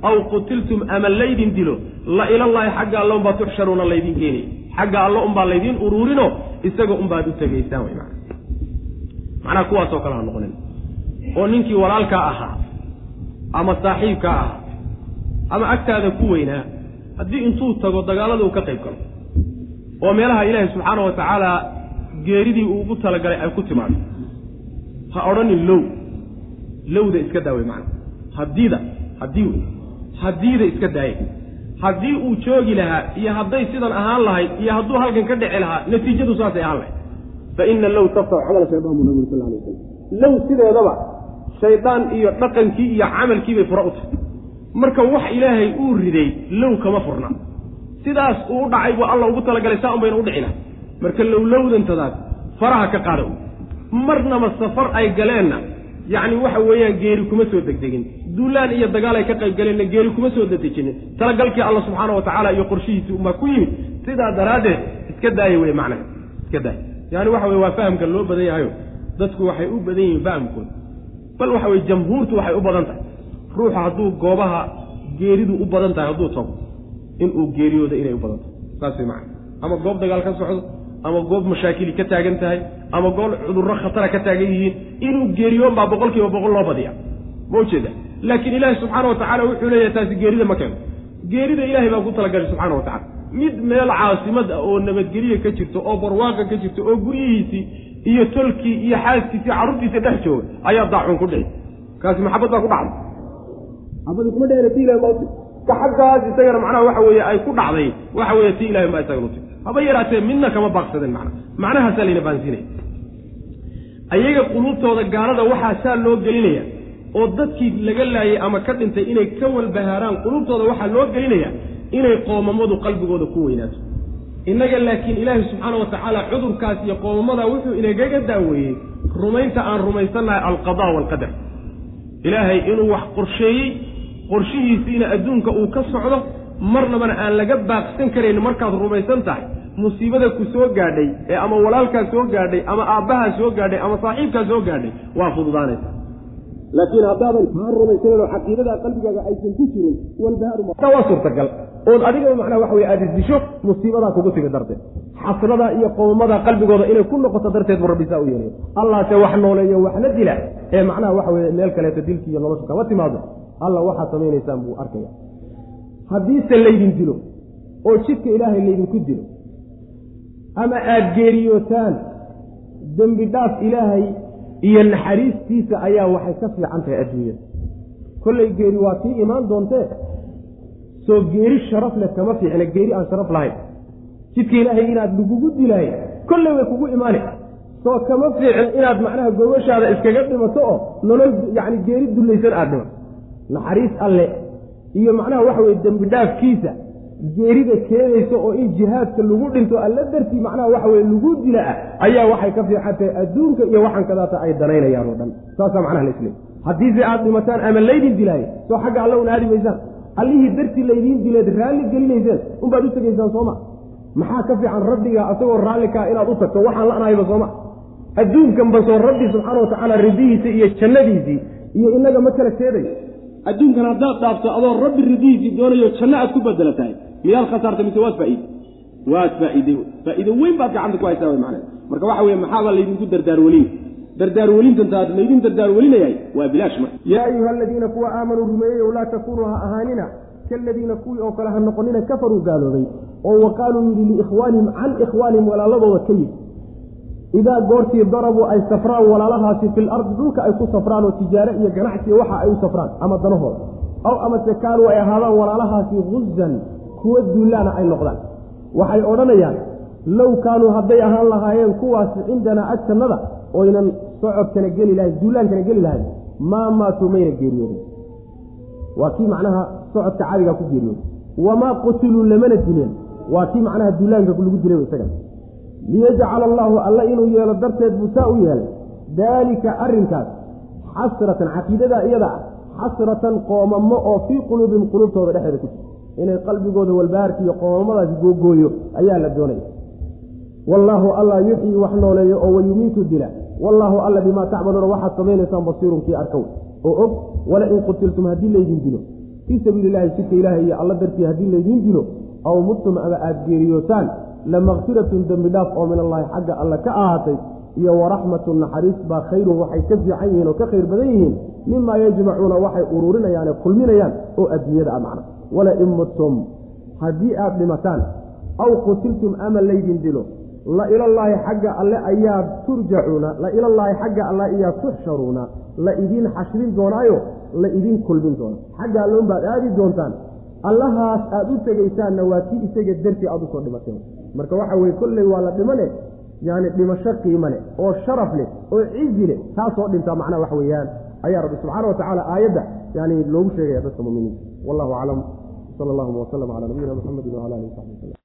aw qutiltum ama laydin dilo la ilallaahi xagga alla unbaa tuxsharuuna laydin keenay. Xagga allo unbaa laydiin uruurino isaga unbaad u tegaysaan mana macnaha. Kuwaasoo kale ha noqonin. Oo ninkii walaalkaa ahaa ama saaxiibkaa ahaa ama agtaada ku weynaa haddii intuu tago dagaalada uu ka qayb galo. Oo meelaha ilaahay subxaana wa tacaala geeridii uu ugu talagalay ay ku timaado ha odhanin low. Lowda iska daawey macna. Haddiida haddii haddiida iska daaye. Haddii uu joogi lahaa iyo hadday sidan ahaan lahayd iyo hadduu halkan ka dhici lahaa natiijadu saasay ahaan lahayd. Fa ina low taftax camal shaydaan buu nabigu sal alay waslam low sideedaba shaydaan iyo dhaqankii iyo camalkii bay fura u tahay. Marka wax ilaahay uu riday low kama furna. Sidaas uu u dhacay buu alla ugu talagalay saa un bayna u dhici lahay marka lowlowdantadaas faraha ka qaada marnaba safar ay galeenna yacni waxa weeyaan geeri kuma soo degdegin. Duulaan iyo dagaal ay ka qayb galeenna geeri kuma soo dedejinin. Talagalkii alla subxaana wa tacaala iyo qorshihiisii umaa ku yimid. Sidaa daraaddeed iska daaya wey macnaha iska daaya yani waxa weye waa fahamka loo badan yahayo dadku waxay u badan yihiin fahamkooda bal waxa weye jamhuurtu waxay u badan tahay. Ruuxu hadduu goobaha geeridu u badan tahay hadduu tago inuu geeriyooda inay u badan tahay. Saas way macana ama goob dagaal ka socdo ama goob mashaakili ka taagan tahay ama goob cudurro khatara ka taagan yihiin inuu geeriyoon baa boqol kiiba boqol loo badiya ma ujeeda laakiin ilaahi subxaana wa tacala wuxuu leeyahay taasi geerida ma keeno. Geerida ilahay baa ku talagashay subxana wa tacala mid meel caasimad ah oo nabadgelye ka jirto oo barwaaqa ka jirto oo guryihiisii iyo tolkii iyo xaaskiisii carruurtiisa dhex jooga ayaa daacuun ku dhici kaasi maxabad baa ku dhacday. Maxabadi kuma dhehna ti ilahi mauti ka xaggaas isagana macnaha waxa weeye ay ku dhacday waxa weeye ti ilahi maa isagan uti haba yaraatee midna kama baaqsadeen macna. Macnahaasaa layna baansinaya ayaga quluubtooda gaalada waxaa saa loo gelinaya oo dadkii laga laayay ama ka dhintay inay ka walbahaaraan quluubtooda waxaa loo gelinaya inay qoomamadu qalbigooda ku weynaato. Innaga laakiin ilaahi subxaana wa tacaala cudurkaas iyo qoomamada wuxuu inagaga daaweeyey rumaynta aan rumaysannahay alqadaa waalqadar ilaahay inuu wax qorsheeyey qorshihiisiina adduunka uu ka socdo marnabana aan laga baaqsan karayn markaad rumaysan tahay musiibada ku soo gaadhay ee ama walaalkaa soo gaadhay ama aabbahaa soo gaadhay ama saaxiibkaa soo gaadhay waa fududaanaysa laakiin haddaadan taa rumaysanen oo caqiidada qalbigaaga aysan ku jirin walbahaarta waa suurtagal. Ood adigaba macnaha waxa weye aada isdisho musiibadaa kugu timi darteed. Xasrada iyo qoomamada qalbigooda inay ku noqoto darteed buu rabbi saa u yeelay. Allahse wax nooleeyo waxna dila ee macnaha waxa weye meel kaleeto dilki iyo noloshu kama timaado. Alla waxaad samaynaysaan buu arkaya haddiise laydin dilo oo jidka ilaahay laydinku dilo ama aada geeriyootaan dembi dhaaf ilaahay iyo naxariistiisa ayaa waxay ka fiican tahay adduunyada. Kollay geeri waa tii imaan doontee? Soo geeri sharaf leh kama fiicna geeri aan sharaf lahayn. Jidka ilaahay inaad lagugu dilaayo kolley way kugu imaani soo kama fiicna inaad macnaha gobashaada iskaga dhimato oo nolol yacni geeri dullaysan aada dhimato. Naxariis alle iyo macnaha waxa weye dembi dhaafkiisa geerida keenaysa oo in jihaadka lagu dhinto alla dartii macnaha waxa weye lagu dila ah ayaa waxay ka fiican tahay adduunka iyo waxaan kadaata ay danaynayaan oo dhan. Saasaa macnaha la haddiise aada dhimataan ama laydin dilaayo soo xagga alla una aadi maysaan allihii dartii laydiin dileed raalli gelinayseen unbaad u tegaysaan sooma maxaa ka fiican rabbiga asagoo raallikaa inaad u tagto waxaan la-nahayba sooma adduunkanba soo rabbi subxaana watacaala ridihiisa iyo jannadiisii iyo inaga ma kala teedayo adduunkan haddaad dhaafto adoo rabbi ridihiisii doonayo janno aad ku bedela tahay. Miyaad khasaartay mise waad faa'iide waad faa'iide faa'iide weyn baad gacanta ku haysaa way macnaha. Marka waxa weeye maxaabaa laydinku dardaarweliy dardaarwelintantaad laydin dardaarwelinayahay waa bilaash marka. Yaa ayuha aladiina kuwa aamanuu rumeeyeyow laa takunuu ha ahaanina. Kaladiina kuwii oo kale ha noqonina kafaruu gaaloobay. Oo wa qaaluu yidhi liikhwaanihim can ikhwaanihim walaaladooda ka yidhi idaa goortii darabuu ay safraan walaalahaasi fil ardi dhulka ay ku safraan oo tijaare iyo ganacsiya waxa ay u safraan ama danahooda aw amase kaanuu ay ahaadaan walaalahaasi guzan kuwa duulaana ay noqdaan waxay odhanayaan low kaanuu hadday ahaan lahaayeen kuwaasi cindanaa agtannada oynan socodkana geli lahayn duulaankana geli lahayn maa maatuu mayna geeriyoodin waa kii macnaha socodka cadigaa ku geeriyooday wamaa qutiluu lamana dileen waa kii macnaha duulaanka lagu dilay isaga liyajcala allaahu alla inuu yeelo darteed buu saa u yeelay daalika arrinkaas xasratan caqiidadaa iyada ah xasratan qoomamo oo fii quluubihim quluubtooda dhexeeda ku jira. Inay qalbigooda walbahaarka iyo qoomamadaasi googooyo ayaa la doonaya. Wallaahu alla yuxyi wax nooleeyo oo wayumiitu dila. Wallaahu alla bimaa tacmaluuna waxaad samaynaysaan basiirun kii arkow oo og wala in qutiltum haddii laydin dilo. Fii sabiili illahi jidka ilaahay iyo alla dartii haddii laydin dilo aw mudtum ama aada geeriyootaan lamakfiratun dembi dhaaf oo min allaahi xagga alle ka ahaatay iyo waraxmatun naxariis baa khayrun waxay ka fiican yihiin oo ka khayr badan yihiin mimaa yajmacuuna waxay uruurinayaane kulminayaan oo adduunyada a macna. Wala in mudtum haddii aada dhimataan aw qutiltum ama laydin dilo la ilallaahi xagga alle ayaa turjacuuna la ilallaahi xagga alle ayaa tuxsharuuna la idiin xashrin doonaayo la idiin kulmin doona. Xagga alloon baad aadi doontaan allahaas aada u tegaysaanna waa kii isaga dartii aada u soo dhimateen marka waxa weye kolley waa la dhimane yani dhimasho qiimo leh oo sharaf leh oo cizi leh taasoo dhintaa macnaha wax weeyaan. Ayaa rabbi subxaana wa tacaala aayadda yani loogu sheegaya dadka muminiinta. Wallahu aclam. Sala allahuma waslama calaa nabiyina muxamedi wala alihi saxbi waslm